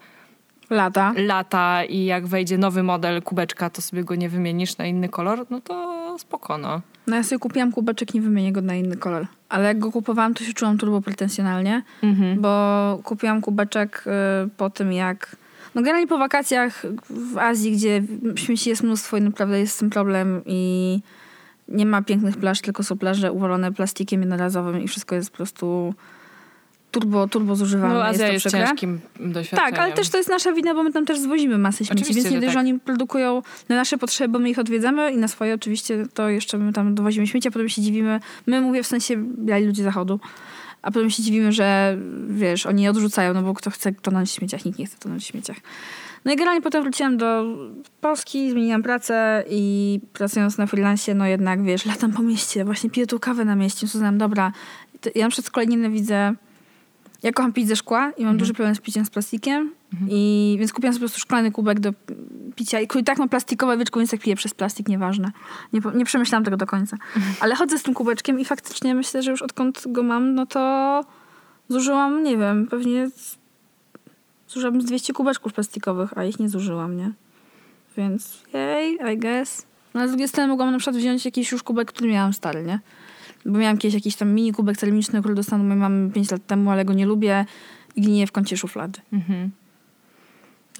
Lata. lata i jak wejdzie nowy model kubeczka, to sobie go nie wymienisz na inny kolor, no to spoko, no. Ja sobie kupiłam kubeczek, nie wymienię go na inny kolor. Ale jak go kupowałam, to się czułam turbo pretensjonalnie, Mhm. bo kupiłam kubeczek y, po tym, jak... No generalnie po wakacjach w Azji, gdzie śmieci jest mnóstwo i naprawdę jest z tym problem i nie ma pięknych plaż, tylko są plaże uwalone plastikiem jednorazowym i wszystko jest po prostu turbo, turbo zużywane. No jest Azja to jest ciężkim doświadczeniem. Tak, ale też to jest nasza wina, bo my tam też zwozimy masę śmieci, Oczywiście, więc nie że dość, że tak. oni produkują na nasze potrzeby, bo my ich odwiedzamy i na swoje oczywiście to jeszcze my tam dowozimy śmieci, a potem się dziwimy, my mówię w sensie biali ludzie zachodu, a potem się dziwimy, że wiesz, oni je odrzucają, no bo kto chce tonąć w śmieciach, nikt nie chce tonąć w śmieciach. No i generalnie potem wróciłam do Polski, zmieniłam pracę i pracując na freelancie, no jednak wiesz, latam po mieście, właśnie piję tu kawę na mieście, uznałam, dobra, ja na przykład z kolei nienawidzę ja kocham pić ze szkła i mam duży problem z piciem z plastikiem. I, więc kupiłam sobie po prostu szklany kubek do picia. I tak ma plastikowe wieczko, więc jak piję przez plastik, nieważne. Nie, nie przemyślałam tego do końca. Ale chodzę z tym kubeczkiem i faktycznie myślę, że już odkąd go mam, no to zużyłam, nie wiem, pewnie zużyłam z 200 kubeczków plastikowych, a ich nie zużyłam, nie? Więc jej, I guess. No ale z drugiej strony mogłam na przykład wziąć jakiś już kubek, który miałam stary, nie? Bo miałam kiedyś jakiś tam mini kubek ceramiczny, który dostałam mojej mamy 5 lat temu, ale go nie lubię i gnije w kącie szuflady. Mhm.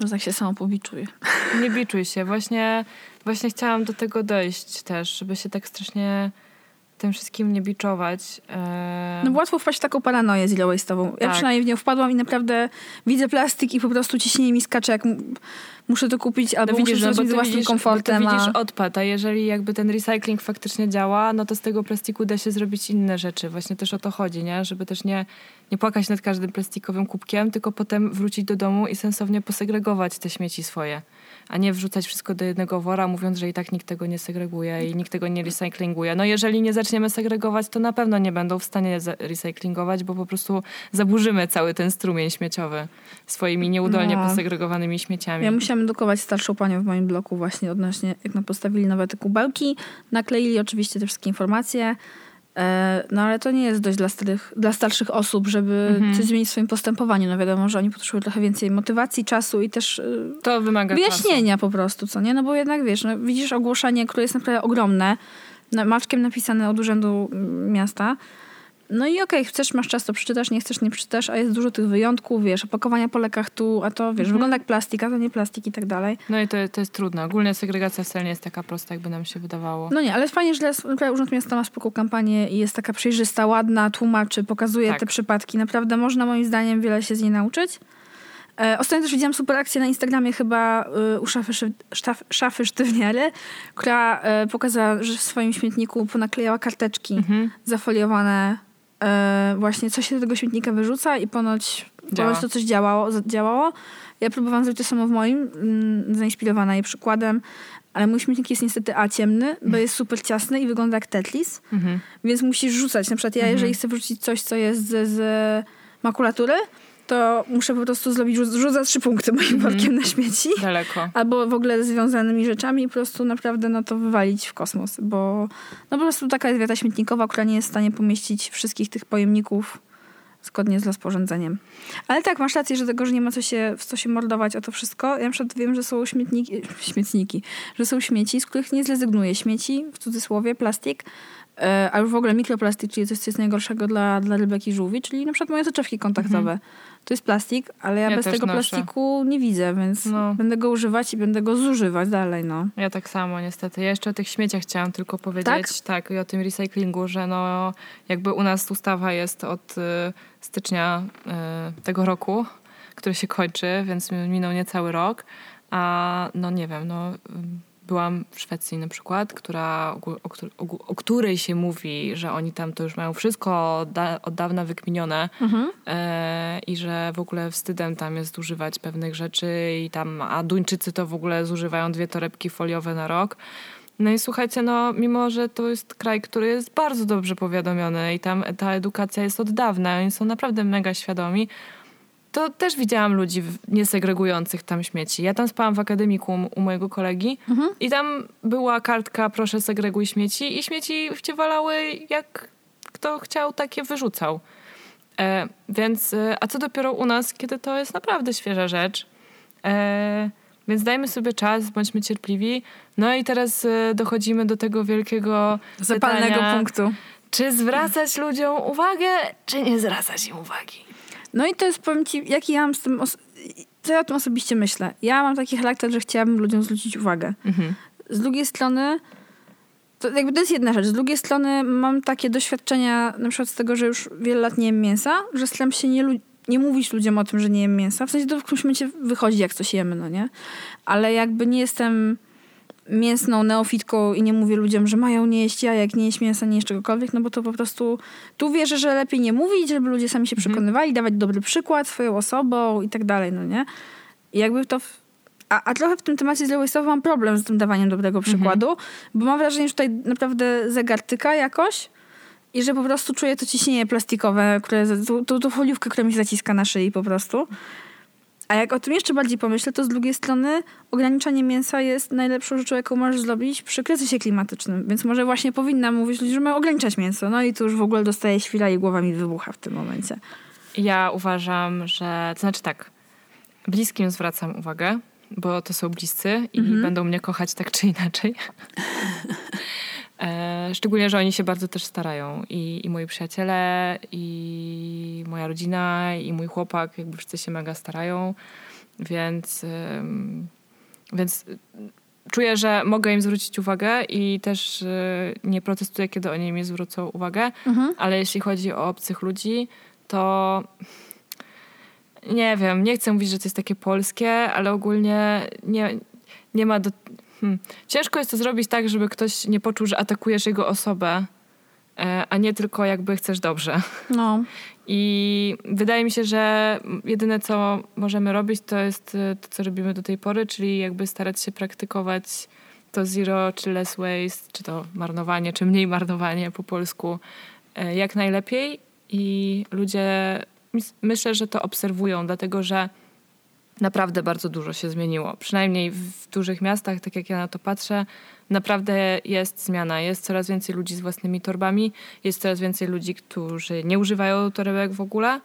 No tak się samo pobiczuję. Nie biczuj się. Właśnie, właśnie chciałam do tego dojść też, żeby się tak strasznie tym wszystkim nie biczować. E, No łatwo wpaść w taką paranoję zero waste'ową. Ja Tak. przynajmniej w nią wpadłam i naprawdę widzę plastik i po prostu ciśnienie mi skacze, jak muszę to kupić albo no muszę widzisz, to no zrobić ty własnym widzisz, bo ty komfortem. widzisz odpad, a jeżeli jakby ten recycling faktycznie działa, no to z tego plastiku da się zrobić inne rzeczy. Właśnie też o to chodzi, nie? Żeby też nie, nie płakać nad każdym plastikowym kubkiem, tylko potem wrócić do domu i sensownie posegregować te śmieci swoje. A nie wrzucać wszystko do jednego wora, mówiąc, że i tak nikt tego nie segreguje i nikt tego nie recyklinguje. No jeżeli nie zaczniemy segregować, to na pewno nie będą w stanie recyklingować, bo po prostu zaburzymy cały ten strumień śmieciowy swoimi nieudolnie No. posegregowanymi śmieciami. Ja musiałam edukować starszą panią w moim bloku właśnie odnośnie, jak nam postawili nowe te kubełki. Nakleili oczywiście te wszystkie informacje No ale to nie jest dość dla, starych, dla starszych osób, żeby Mhm. coś zmienić w swoim postępowaniu. No wiadomo, że oni potrzebują trochę więcej motywacji, czasu i też y, To wymaga wyjaśnienia po prostu, co nie? No bo jednak wiesz, no, widzisz ogłoszenie, które jest naprawdę ogromne, maczkiem napisane od urzędu mm, miasta. No i okej, chcesz, masz czas, to przeczytasz, nie chcesz, nie przeczytasz, a jest dużo tych wyjątków, wiesz, opakowania po lekach tu, a to, wiesz, Mhm. wygląda jak plastik, a to nie plastik i tak dalej. No i to, to jest trudne. Ogólnie segregacja wcale nie jest taka prosta, jakby nam się wydawało. No nie, ale fajnie, że Urząd Miasta ma spoko kampanię i jest taka przejrzysta, ładna, tłumaczy, pokazuje Tak. te przypadki. Naprawdę można moim zdaniem wiele się z niej nauczyć. E, ostatnio też widziałam super akcję na Instagramie chyba y, u szafy, Szy- sztaf, szafy Sztywniary, która e, pokazała, że w swoim śmietniku ponaklejała karteczki Mhm. zafoliowane e, właśnie, co się do tego śmietnika wyrzuca i ponoć, Działa. ponoć to coś działało, działało. Ja próbowałam zrobić to samo w moim, mm, zainspirowana jej przykładem, ale mój śmietnik jest niestety A ciemny, bo jest super ciasny i wygląda jak Tetris, Mhm. więc musisz rzucać. Na przykład ja, Mhm. jeżeli chcę wrzucić coś, co jest z, z makulatury, to muszę po prostu zrobić rzut, rzut za trzy punkty moim Mhm. workiem na śmieci. Daleko. Albo w ogóle związanymi rzeczami i po prostu naprawdę no to wywalić w kosmos, bo no po prostu taka jest wiata śmietnikowa, która nie jest w stanie pomieścić wszystkich tych pojemników zgodnie z rozporządzeniem. Ale tak, masz rację, że tego, że nie ma co się, w co się mordować o to wszystko. Ja na przykład wiem, że są śmietniki, śmietniki, że są śmieci, z których nie zrezygnuję. Śmieci, w cudzysłowie, plastik, e, albo w ogóle mikroplastik, czyli coś, co jest najgorszego dla, dla rybek i żółwi, czyli na przykład moje soczewki kontaktowe. To jest plastik, ale ja, Ja bez tego noszę. plastiku nie widzę, więc No. będę go używać i będę go zużywać dalej, no. Ja tak samo niestety. Ja jeszcze o tych śmieciach chciałam tylko powiedzieć. Tak? i o tym recyklingu, że no jakby u nas ustawa jest od y, stycznia y, tego roku, który się kończy, więc mi- minął niecały rok. A no nie wiem, no y, byłam w Szwecji na przykład, która, o, o, o której się mówi, że oni tam to już mają wszystko od, da, od dawna wykminione e, i że w ogóle wstydem tam jest używać pewnych rzeczy i tam, a Duńczycy to w ogóle zużywają dwie torebki foliowe na rok. No i słuchajcie, no mimo, że to jest kraj, który jest bardzo dobrze powiadomiony i tam ta edukacja jest od dawna, oni są naprawdę mega świadomi, to też widziałam ludzi niesegregujących tam śmieci. Ja tam spałam w akademiku u mojego kolegi i tam była kartka proszę segreguj śmieci i śmieci cię walały jak kto chciał, takie wyrzucał. E, więc, e, a co dopiero u nas, kiedy to jest naprawdę świeża rzecz. E, więc dajmy sobie czas, bądźmy cierpliwi. No i teraz e, dochodzimy do tego wielkiego Zapalnego pytania, punktu. Czy zwracać ludziom uwagę, czy nie zwracać im uwagi? No i to jest, powiem ci, jaki ja mam z tym... Co ja o tym osobiście myślę? Ja mam taki charakter, że chciałabym ludziom zwrócić uwagę. Mhm. Z drugiej strony, to jakby to jest jedna rzecz. Z drugiej strony mam takie doświadczenia, na przykład z tego, że już wiele lat nie jem mięsa, że staram się nie, nie mówić ludziom o tym, że nie jem mięsa. W sensie to w którymś momencie wychodzi, jak coś jemy, no nie? Ale jakby nie jestem mięsną neofitką i nie mówię ludziom, że mają nie jeść jajek, nie jeść mięsa, nie jeść czegokolwiek, no bo to po prostu tu wierzę, że lepiej nie mówić, żeby ludzie sami się przekonywali, dawać dobry przykład swoją osobą i tak dalej, no nie? I jakby to... W... A, a trochę w tym temacie zero waste'owo mam problem z tym dawaniem dobrego przykładu, bo mam wrażenie, że tutaj naprawdę zegar tyka jakoś i że po prostu czuję to ciśnienie plastikowe, które, tą foliówkę, która mi zaciska na szyi po prostu. A jak o tym jeszcze bardziej pomyślę, to z drugiej strony ograniczanie mięsa jest najlepszą rzeczą, jaką możesz zrobić przy kryzysie klimatycznym. Więc może właśnie powinna mówić ludziom, że mają ograniczać mięso. No i tu już w ogóle dostaję świra i głowa mi wybucha w tym momencie. Ja uważam, że to znaczy tak, bliskim zwracam uwagę, bo to są bliscy i będą mnie kochać tak czy inaczej. E, szczególnie, że oni się bardzo też starają. I, I moi przyjaciele, i moja rodzina, i mój chłopak, jakby wszyscy się mega starają. Więc, więc czuję, że mogę im zwrócić uwagę i też y, nie protestuję, kiedy oni mi zwrócą uwagę. Ale jeśli chodzi o obcych ludzi, to nie wiem, nie chcę mówić, że to jest takie polskie, ale ogólnie nie, nie ma do... Hmm. Ciężko jest to zrobić tak, żeby ktoś nie poczuł, że atakujesz jego osobę, e, a nie tylko jakby chcesz dobrze. No. I wydaje mi się, że jedyne, co możemy robić, to jest e, to, co robimy do tej pory, czyli jakby starać się praktykować to zero, czy less waste, czy to marnowanie, czy mniej marnowanie po polsku e, jak najlepiej. I ludzie, myślę, że to obserwują, dlatego że naprawdę bardzo dużo się zmieniło. Przynajmniej w dużych miastach, tak jak ja na to patrzę, naprawdę jest zmiana. Jest coraz więcej ludzi z własnymi torbami, jest coraz więcej ludzi, którzy nie używają torebek w ogóle.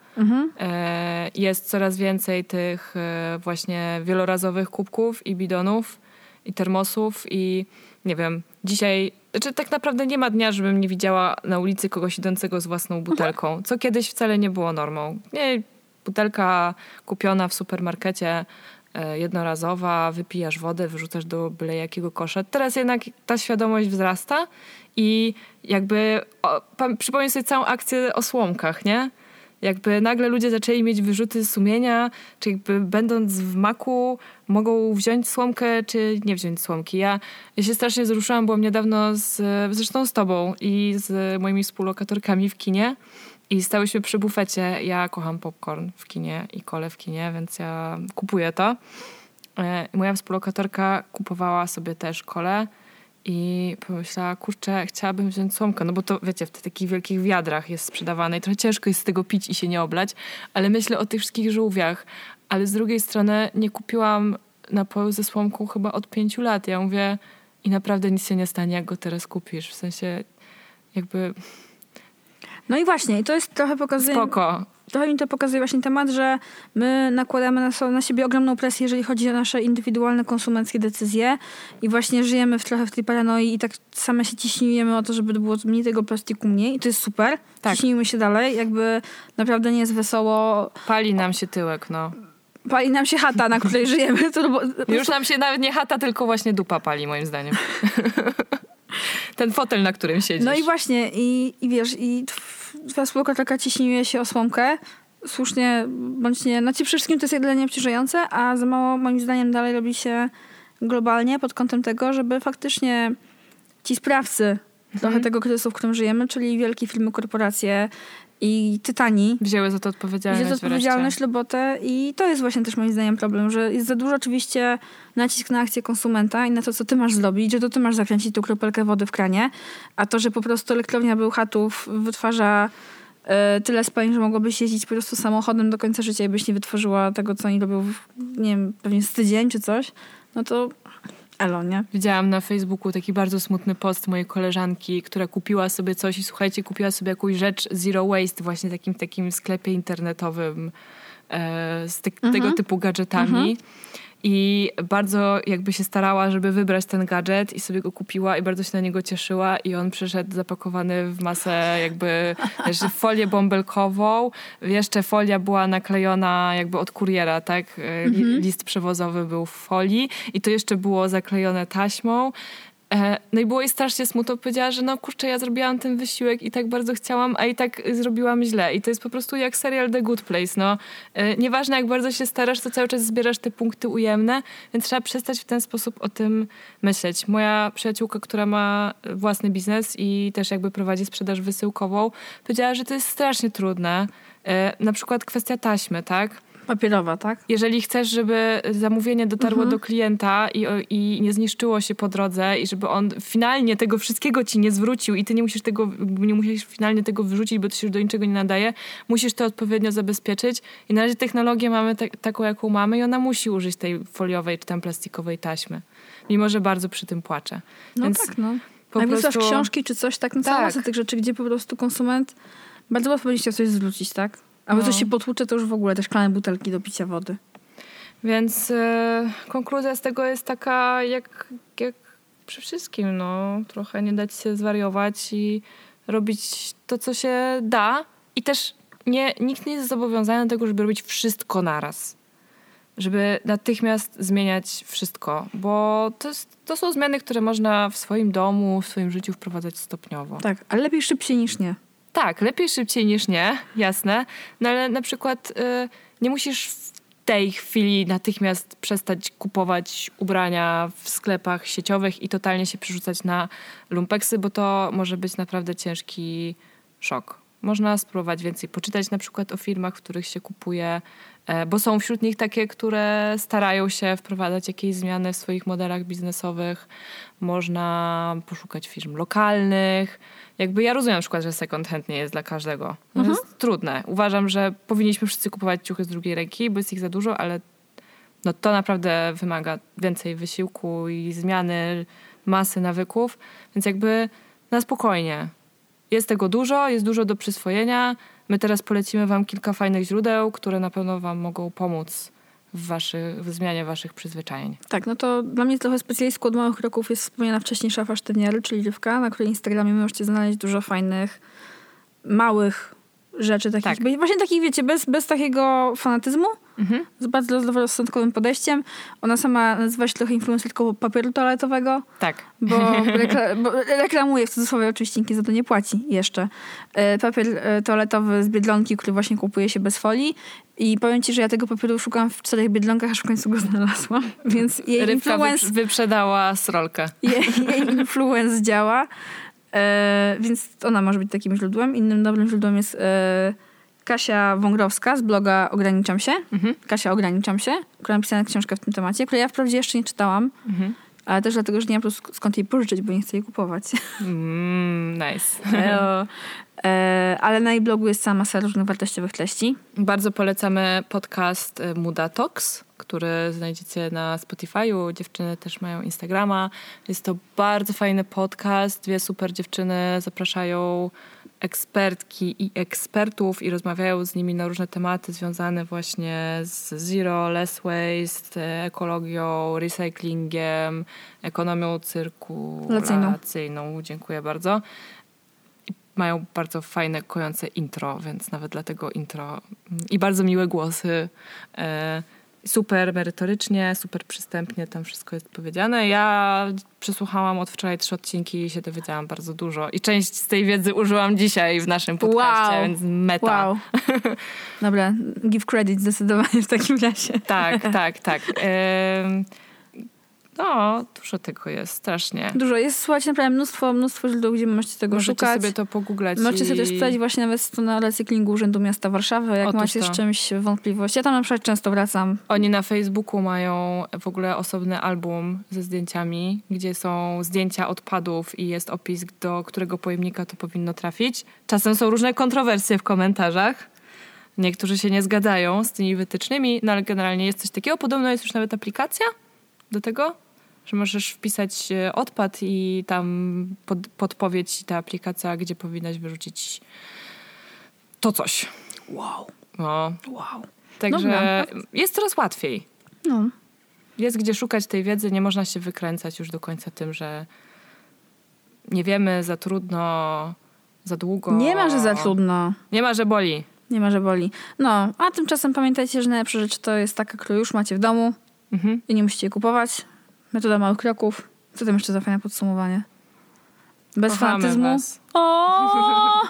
E, Jest coraz więcej tych e, właśnie wielorazowych kubków i bidonów i termosów i nie wiem, dzisiaj, znaczy tak naprawdę nie ma dnia, żebym nie widziała na ulicy kogoś idącego z własną butelką, co kiedyś wcale nie było normą. Nie, butelka kupiona w supermarkecie e, jednorazowa, wypijasz wodę, wyrzucasz do byle jakiego kosza. Teraz jednak ta świadomość wzrasta i jakby o, przypomnij sobie całą akcję o słomkach, nie? Jakby nagle ludzie zaczęli mieć wyrzuty sumienia, czy jakby będąc w maku mogą wziąć słomkę, czy nie wziąć słomki. Ja, ja się strasznie wzruszyłam, byłam niedawno z, zresztą z tobą i z moimi współlokatorkami w kinie i stałyśmy przy bufecie. Ja kocham popcorn w kinie i kole w kinie, więc ja kupuję to. E, Moja współlokatorka kupowała sobie też kole i pomyślała, kurczę, chciałabym wziąć słomkę, no bo to wiecie, w takich wielkich wiadrach jest sprzedawane i trochę ciężko jest z tego pić i się nie oblać, ale myślę o tych wszystkich żółwiach. Ale z drugiej strony nie kupiłam napoju ze słomką chyba od pięciu lat. Ja mówię, i naprawdę nic się nie stanie, jak go teraz kupisz. W sensie jakby No i właśnie, i to jest trochę pokazuje... spoko. Trochę mi to pokazuje właśnie temat, że my nakładamy na, so- na siebie ogromną presję, jeżeli chodzi o nasze indywidualne konsumenckie decyzje i właśnie żyjemy w, trochę w tej paranoi i tak same się ciśniemy o to, żeby było mniej tego plastiku mniej i to jest super. Tak. Ciśnijmy się dalej, jakby naprawdę nie jest wesoło. Pali nam się tyłek, no. Pali nam się chata, na której żyjemy. Już nam się nawet nie chata, tylko właśnie dupa pali, moim zdaniem. Ten fotel, na którym siedzisz. No i właśnie, i, i wiesz, i tw- twoja współlokatorka ciśniuje się o słomkę. Słusznie, bądź nie. Znaczy przede wszystkim to jest jedynie obciążające, a za mało moim zdaniem dalej robi się globalnie pod kątem tego, żeby faktycznie ci sprawcy trochę tego kryzysu, w którym żyjemy, czyli wielkie firmy, korporacje i tytani, Wzięły za to odpowiedzialność Wziąć odpowiedzialność, robotę i to jest właśnie też moim zdaniem problem, że jest za dużo oczywiście nacisk na akcję konsumenta i na to, co ty masz zrobić, że to ty masz zakręcić tą kropelkę wody w kranie, a to, że po prostu elektrownia Bełchatów wytwarza e, tyle spalin, że mogłabyś jeździć po prostu samochodem do końca życia i byś nie wytworzyła tego, co oni robią, w, nie wiem, pewnie z tydzień czy coś, no to Widziałam na Facebooku taki bardzo smutny post mojej koleżanki, która kupiła sobie coś i słuchajcie, kupiła sobie jakąś rzecz zero waste właśnie w takim, takim sklepie internetowym e, z te, tego typu gadżetami. I bardzo jakby się starała, żeby wybrać ten gadżet i sobie go kupiła i bardzo się na niego cieszyła i on przyszedł zapakowany w masę jakby wiesz, folię bąbelkową. Jeszcze folia była naklejona jakby od kuriera, tak? E, Li, List przewozowy był w folii i to jeszcze było zaklejone taśmą. E, No i było jej strasznie smutno. Powiedziała, że no kurczę, ja zrobiłam ten wysiłek i tak bardzo chciałam, a i tak zrobiłam źle. I to jest po prostu jak serial The Good Place. No. E, Nieważne jak bardzo się starasz, to cały czas zbierasz te punkty ujemne, więc trzeba przestać w ten sposób o tym myśleć. Moja przyjaciółka, która ma własny biznes i też jakby prowadzi sprzedaż wysyłkową, powiedziała, że to jest strasznie trudne. E, Na przykład kwestia taśmy, tak? Papierowa, tak? jeżeli chcesz, żeby zamówienie dotarło Mhm. do klienta i, i nie zniszczyło się po drodze i żeby on finalnie tego wszystkiego ci nie zwrócił i ty nie musisz tego, nie musisz finalnie tego wyrzucić, bo to się już do niczego nie nadaje, musisz to odpowiednio zabezpieczyć i na razie technologię mamy tak, taką, jaką mamy i ona musi użyć tej foliowej czy tam plastikowej taśmy. Mimo, że bardzo przy tym płaczę. No Więc tak, no. po A jak prostu- książki czy coś, tak, cała Tak. tych rzeczy, gdzie po prostu konsument bardzo łatwo będzie chciał coś zwrócić, tak? Albo No. coś się potłucze, to już w ogóle te szklane butelki do picia wody. Więc e, konkluzja z tego jest taka, jak, jak przy wszystkim, no. Trochę nie dać się zwariować i robić to, co się da. I też nie, nikt nie jest zobowiązany do tego, żeby robić wszystko naraz. Żeby natychmiast zmieniać wszystko, bo to, jest, to są zmiany, które można w swoim domu, w swoim życiu wprowadzać stopniowo. Tak, ale lepiej szybciej niż nie. Tak, lepiej szybciej niż nie, jasne. No ale na przykład y, nie musisz w tej chwili natychmiast przestać kupować ubrania w sklepach sieciowych i totalnie się przerzucać na lumpeksy, bo to może być naprawdę ciężki szok. Można spróbować więcej poczytać na przykład o firmach, w których się kupuje, e, bo są wśród nich takie, które starają się wprowadzać jakieś zmiany w swoich modelach biznesowych. Można poszukać firm lokalnych. Jakby ja rozumiem na przykład, że second hand nie jest dla każdego. To jest trudne. Uważam, że powinniśmy wszyscy kupować ciuchy z drugiej ręki, bo jest ich za dużo, ale no to naprawdę wymaga więcej wysiłku i zmiany masy nawyków, więc jakby na spokojnie. Jest tego dużo, jest dużo do przyswojenia. My teraz polecimy wam kilka fajnych źródeł, które na pewno wam mogą pomóc w, waszy, w zmianie waszych przyzwyczajeń. Tak, no to dla mnie trochę specjalistką od małych kroków jest wspomniana wcześniej szafa sztywniary, czyli Rywka, na której Instagramie możecie znaleźć dużo fajnych, małych rzeczy, takich, Tak. właśnie takich, wiecie, bez, bez takiego fanatyzmu, Mhm. z bardzo zdroworozsądkowym podejściem. Ona sama nazywa się trochę influencerką papieru toaletowego, Tak. bo, rekla- bo reklamuje w cudzysłowie oczywiście nikt za to nie płaci jeszcze. E, Papier e, toaletowy z Biedronki, który właśnie kupuje się bez folii. I powiem ci, że ja tego papieru szukałam w czterech Biedlonkach, aż w końcu go znalazłam. Więc jej Rybka influence, wyprz- wyprzedała srolkę. jej, jej influence działa. E, więc ona może być takim źródłem. Innym dobrym źródłem jest e, Kasia Wągrowska z bloga Ograniczam się. Mhm. Kasia Ograniczam się, która napisała książkę w tym temacie, której ja wprawdzie jeszcze nie czytałam, Mhm. ale też dlatego, że nie mam po prostu skąd jej pożyczyć, bo nie chcę jej kupować. Mm, nice. E, ale na jej blogu jest cała masa różnych wartościowych treści. Bardzo polecamy podcast y, Muda Talks, który znajdziecie na Spotify'u. Dziewczyny też mają Instagrama. Jest to bardzo fajny podcast. Dwie super dziewczyny zapraszają ekspertki i ekspertów i rozmawiają z nimi na różne tematy związane właśnie z zero, less waste, ekologią, recyklingiem, ekonomią cyrkulacyjną. Dziękuję bardzo. Mają bardzo fajne, kojące intro, więc nawet dlatego intro mm, i bardzo miłe głosy. E, super merytorycznie, super przystępnie tam wszystko jest powiedziane. Ja przesłuchałam od wczoraj trzy odcinki i się dowiedziałam bardzo dużo. I część z tej wiedzy użyłam dzisiaj w naszym podcaście, Wow. więc meta. Wow. Dobra, give credit zdecydowanie w takim razie. Tak, tak, tak. no, dużo tego jest, strasznie. Dużo. Jest, słuchajcie, naprawdę mnóstwo, mnóstwo źródeł, gdzie możecie tego Możecie szukać. sobie to pogooglać. Możecie i... sobie też sprawdzić właśnie nawet stronę recyklingu Urzędu Miasta Warszawy, jak Otóż macie to. z czymś wątpliwości. Ja tam na przykład często wracam. Oni na Facebooku mają w ogóle osobny album ze zdjęciami, gdzie są zdjęcia odpadów i jest opis, do którego pojemnika to powinno trafić. Czasem są różne kontrowersje w komentarzach. Niektórzy się nie zgadzają z tymi wytycznymi, no ale generalnie jest coś takiego. Podobno jest już nawet aplikacja do tego, że możesz wpisać e, odpad i tam pod, podpowiedź ci ta aplikacja, gdzie powinnaś wyrzucić to coś. Wow, No, wow. także jest coraz łatwiej No. jest gdzie szukać tej wiedzy, nie można się wykręcać już do końca tym, że nie wiemy, za trudno, za długo. Nie ma, że za trudno. Nie ma, że boli. Nie ma, że boli. No, a tymczasem pamiętajcie, że najlepsza rzecz to jest taka, którą już macie w domu Mhm. i nie musicie jej kupować. Metoda małych kroków. Co tam jeszcze za fajne podsumowanie? Bez Kochamy fanatyzmu. was. O,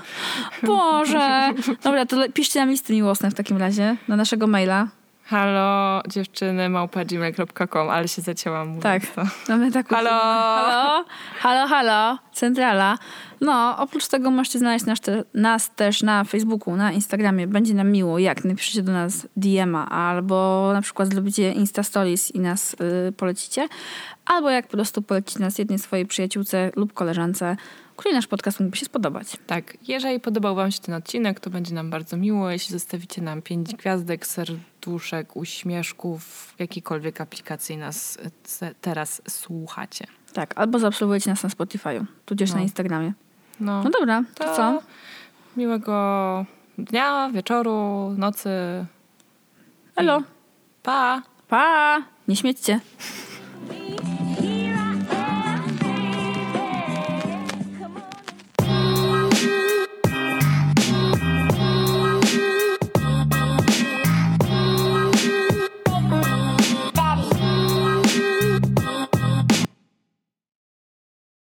Boże. Dobra, to piszcie nam listy miłosne w takim razie na naszego maila. Halo dziewczyny małpa.gmail.com, ale się zacięłam Tak. to. Mamy taką... Halo. Halo, halo, halo, centrala. No, oprócz tego możecie znaleźć nas, te, nas też na Facebooku, na Instagramie. Będzie nam miło, jak napiszecie do nas DM-a, albo na przykład zrobicie Insta Stories i nas y, polecicie, albo jak po prostu polecicie nas jednej swojej przyjaciółce lub koleżance, której nasz podcast mógłby się spodobać. Tak, jeżeli podobał wam się ten odcinek, to będzie nam bardzo miło, jeśli zostawicie nam pięć gwiazdek, serduszek, uśmieszków jakiejkolwiek aplikacji nas e, teraz słuchacie. Tak, albo zaobserwujecie nas na Spotify'u, tudzież No. na Instagramie. No, No dobra, to, to co? miłego dnia, wieczoru, nocy. Elo, Pa! pa! Nie śmiećcie.